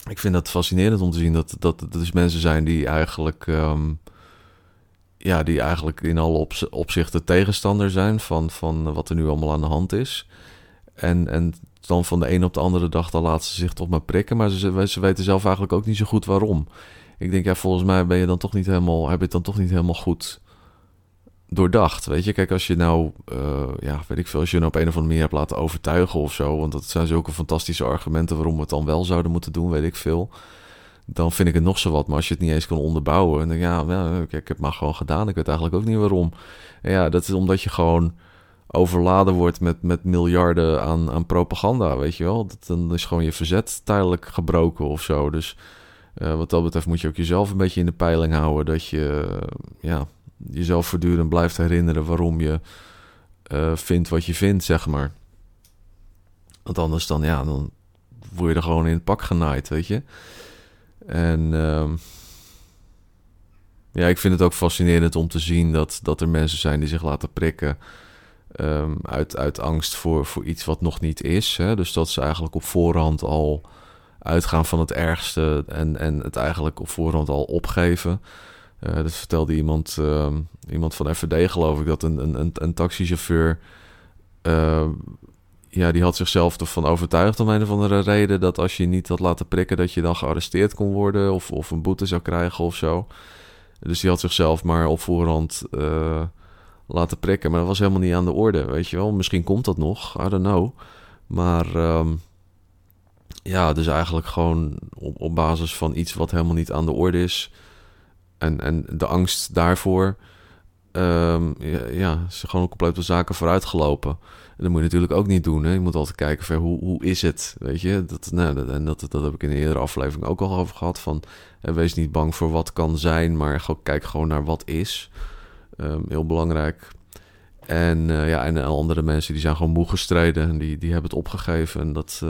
ik vind dat fascinerend om te zien dat, dat er dus mensen zijn die eigenlijk, um, ja, die eigenlijk in alle opzichten tegenstander zijn van, van wat er nu allemaal aan de hand is. En, en dan van de een op de andere dag, dan laten ze zich toch maar prikken. Maar ze, ze weten zelf eigenlijk ook niet zo goed waarom. Ik denk, ja, volgens mij ben je dan toch niet helemaal, heb je het dan toch niet helemaal goed doordacht. Weet je, kijk, als je nou, uh, ja, weet ik veel, als je nou op een of andere manier hebt laten overtuigen of zo, want dat zijn zulke fantastische argumenten waarom we het dan wel zouden moeten doen, weet ik veel. Dan vind ik het nog zo wat. Maar als je het niet eens kan onderbouwen, en dan ja, ja ik, heb maar gewoon gedaan. Ik weet eigenlijk ook niet waarom. En ja, dat is omdat je gewoon overladen wordt met, met miljarden aan, aan propaganda, weet je wel. Dat, dan is gewoon je verzet tijdelijk gebroken of zo. Dus uh, wat dat betreft moet je ook jezelf een beetje in de peiling houden. Dat je, ja, jezelf voortdurend blijft herinneren waarom je uh, vindt wat je vindt, zeg maar. Want anders dan, ja, dan word je er gewoon in het pak genaaid, weet je. En uh, ja, ik vind het ook fascinerend om te zien dat, dat er mensen zijn die zich laten prikken um, uit, uit angst voor, voor iets wat nog niet is. Hè? Dus dat ze eigenlijk op voorhand al uitgaan van het ergste en, en het eigenlijk op voorhand al opgeven. Uh, dat vertelde iemand, uh, iemand van FVD, geloof ik, dat een, een, een taxichauffeur. Uh, ja, die had zichzelf ervan overtuigd om een of andere reden dat als je niet had laten prikken, dat je dan gearresteerd kon worden of, of een boete zou krijgen of zo. Dus die had zichzelf maar op voorhand uh, laten prikken. Maar dat was helemaal niet aan de orde, weet je wel. Misschien komt dat nog, I don't know. Maar um, ja, dus eigenlijk gewoon op, op basis van iets wat helemaal niet aan de orde is en, en de angst daarvoor, um, ja, ja, is gewoon compleet de zaken vooruit gelopen. En dat moet je natuurlijk ook niet doen. Hè? Je moet altijd kijken van hoe, hoe is het, weet je. Dat, nou, dat, en dat, heb ik in een eerdere aflevering ook al over gehad. Van, eh, wees niet bang voor wat kan zijn, maar kijk gewoon naar wat is. Um, heel belangrijk. En uh, ja, en andere mensen die zijn gewoon moe gestreden. En die, die hebben het opgegeven. En dat...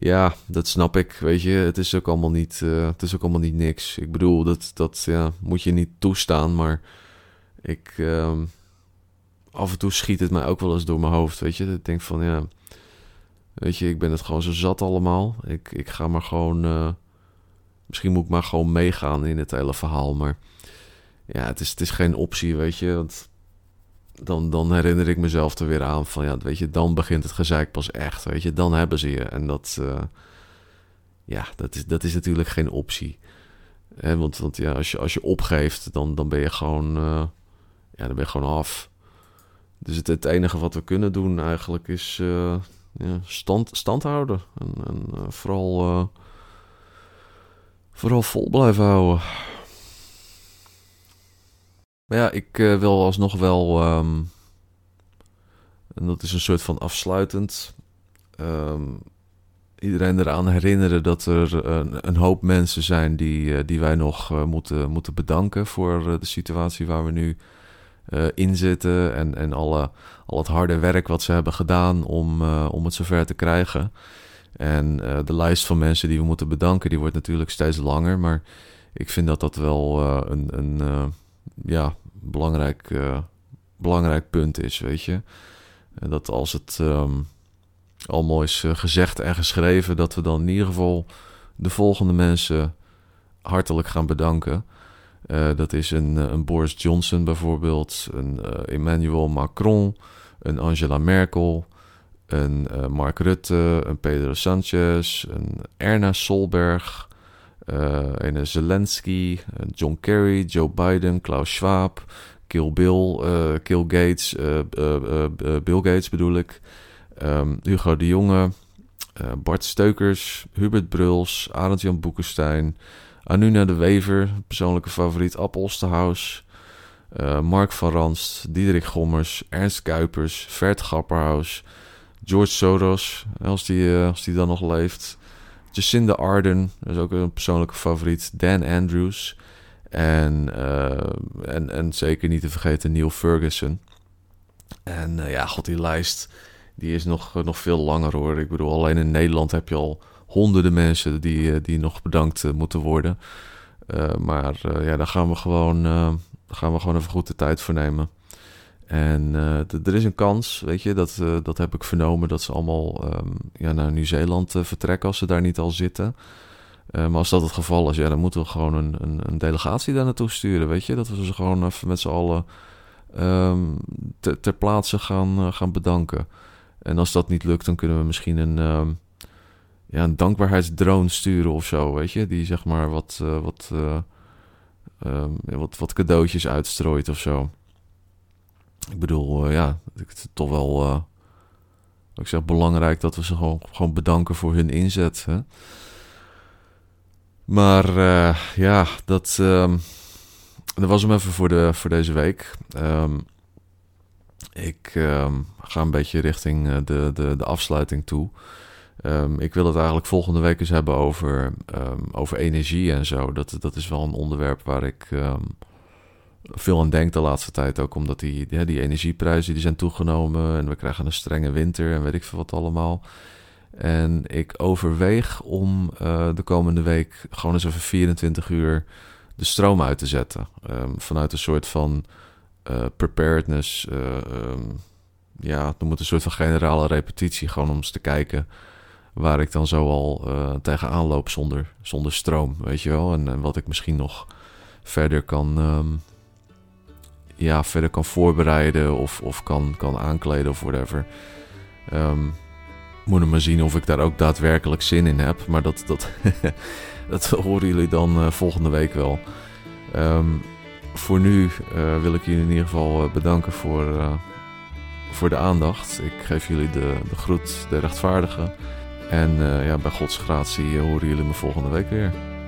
ja, dat snap ik. Weet je, het is ook allemaal niet, uh, het is ook allemaal niet niks. Ik bedoel, dat, dat ja, moet je niet toestaan. Maar ik, uh, af en toe schiet het mij ook wel eens door mijn hoofd. Weet je, ik denk van ja, weet je, ik ben het gewoon zo zat allemaal. Ik, ik ga maar gewoon, uh, misschien moet ik maar gewoon meegaan in het hele verhaal. Maar ja, het is, het is geen optie, weet je. Want dan, dan herinner ik mezelf er weer aan van ja, weet je, dan begint het gezeik pas echt, weet je, dan hebben ze je. En dat, uh, ja, dat is, dat is natuurlijk geen optie. Hè, want, want ja, als je, als je opgeeft, dan, dan ben je gewoon, uh, ja, dan ben je gewoon af. Dus het, het enige wat we kunnen doen eigenlijk is uh, ja, stand, stand houden. En, en vooral, vooral vol blijven houden. Maar ja, ik wil alsnog wel. ehm, en dat is een soort van afsluitend. ehm, iedereen eraan herinneren dat er een, hoop mensen zijn die, eh, die wij nog eh, moeten, moeten bedanken voor eh, de situatie waar we nu eh, in zitten. En, en alle, al het harde werk wat ze hebben gedaan om, eh, om het zover te krijgen. En eh, de lijst van mensen die we moeten bedanken, die wordt natuurlijk steeds langer. Maar ik vind dat dat wel eh, een, een eh, ja, belangrijk, eh, belangrijk punt is, weet je. Dat als het ehm, allemaal is eh, gezegd en geschreven, dat we dan in ieder geval de volgende mensen hartelijk gaan bedanken. Eh, dat is een, een Boris Johnson bijvoorbeeld, een Emmanuel Macron, een Angela Merkel, een Mark Rutte, een Pedro Sanchez, een Erna Solberg, eh, een Zelensky, een John Kerry, Joe Biden, Klaus Schwab, Kill Bill, eh, Kill Gates, eh, eh, eh, eh, Bill Gates bedoel ik, ehm, Hugo de Jonge, eh, Bart Steukers, Hubert Bruls, Arend-Jan Boekenstein, Anuna de Wever, persoonlijke favoriet, eh, Mark van Ranst, Diederik Gommers, Ernst Kuipers, Vert Grapperhaus, George Soros, als die, eh, als die dan nog leeft. Jacinda Arden, dat is ook een persoonlijke favoriet. Dan Andrews. En, eh, en, en zeker niet te vergeten Neil Ferguson. En eh, ja, god, die lijst die is nog, nog veel langer hoor. Ik bedoel, alleen in Nederland heb je al honderden mensen die, eh, die nog bedankt eh, moeten worden. Eh, maar eh, ja, daar gaan we gewoon, eh, gaan we gewoon even goed de tijd voor nemen. En eh, er is een kans, weet je, dat, eh, dat heb ik vernomen, dat ze allemaal ehm, ja, naar Nieuw-Zeeland eh, vertrekken als ze daar niet al zitten. Maar als dat het geval is, ja, dan moeten we gewoon een, een, een delegatie daar naartoe sturen, weet je. Dat we ze gewoon even met z'n allen ehm, ter, plaatse gaan, gaan bedanken. En als dat niet lukt, dan kunnen we misschien een, ehm, ja, een dankbaarheidsdrone sturen of zo, weet je. Die zeg maar wat, wat, wat, wat cadeautjes uitstrooit of zo. Ik bedoel, eh, ja, het is toch wel, eh, ik zeg, belangrijk dat we ze gewoon, gewoon bedanken voor hun inzet. Hè? Maar eh, ja, dat, ehm, dat was hem even voor, de, voor deze week. Ehm, ik ehm, ga een beetje richting de, de, de afsluiting toe. Ik wil het eigenlijk volgende week eens hebben over, over energie en zo. Dat, dat is wel een onderwerp waar ik veel aan denk de laatste tijd. Ook omdat die, die energieprijzen die zijn toegenomen en we krijgen een strenge winter en weet ik veel wat allemaal. En ik overweeg om eh, de komende week gewoon eens even 24 uur de stroom uit te zetten. Ehm, vanuit een soort van eh, preparedness. eh, ehm, ja, noem het een soort van generale repetitie. Gewoon om eens te kijken waar ik dan zo al tegenaan loop zonder, zonder stroom, weet je wel. En, en wat ik misschien nog verder kan, ehm, ja, verder kan voorbereiden of, of kan, kan aankleden of whatever. Ehm moet maar zien of ik daar ook daadwerkelijk zin in heb. Maar dat, dat, dat horen jullie dan eh, volgende week wel. Ehm, voor nu eh, wil ik jullie in ieder geval eh, bedanken voor, voor de aandacht. Ik geef jullie de, de groet, de rechtvaardige. En ja, bij Gods gratie horen jullie me volgende week weer.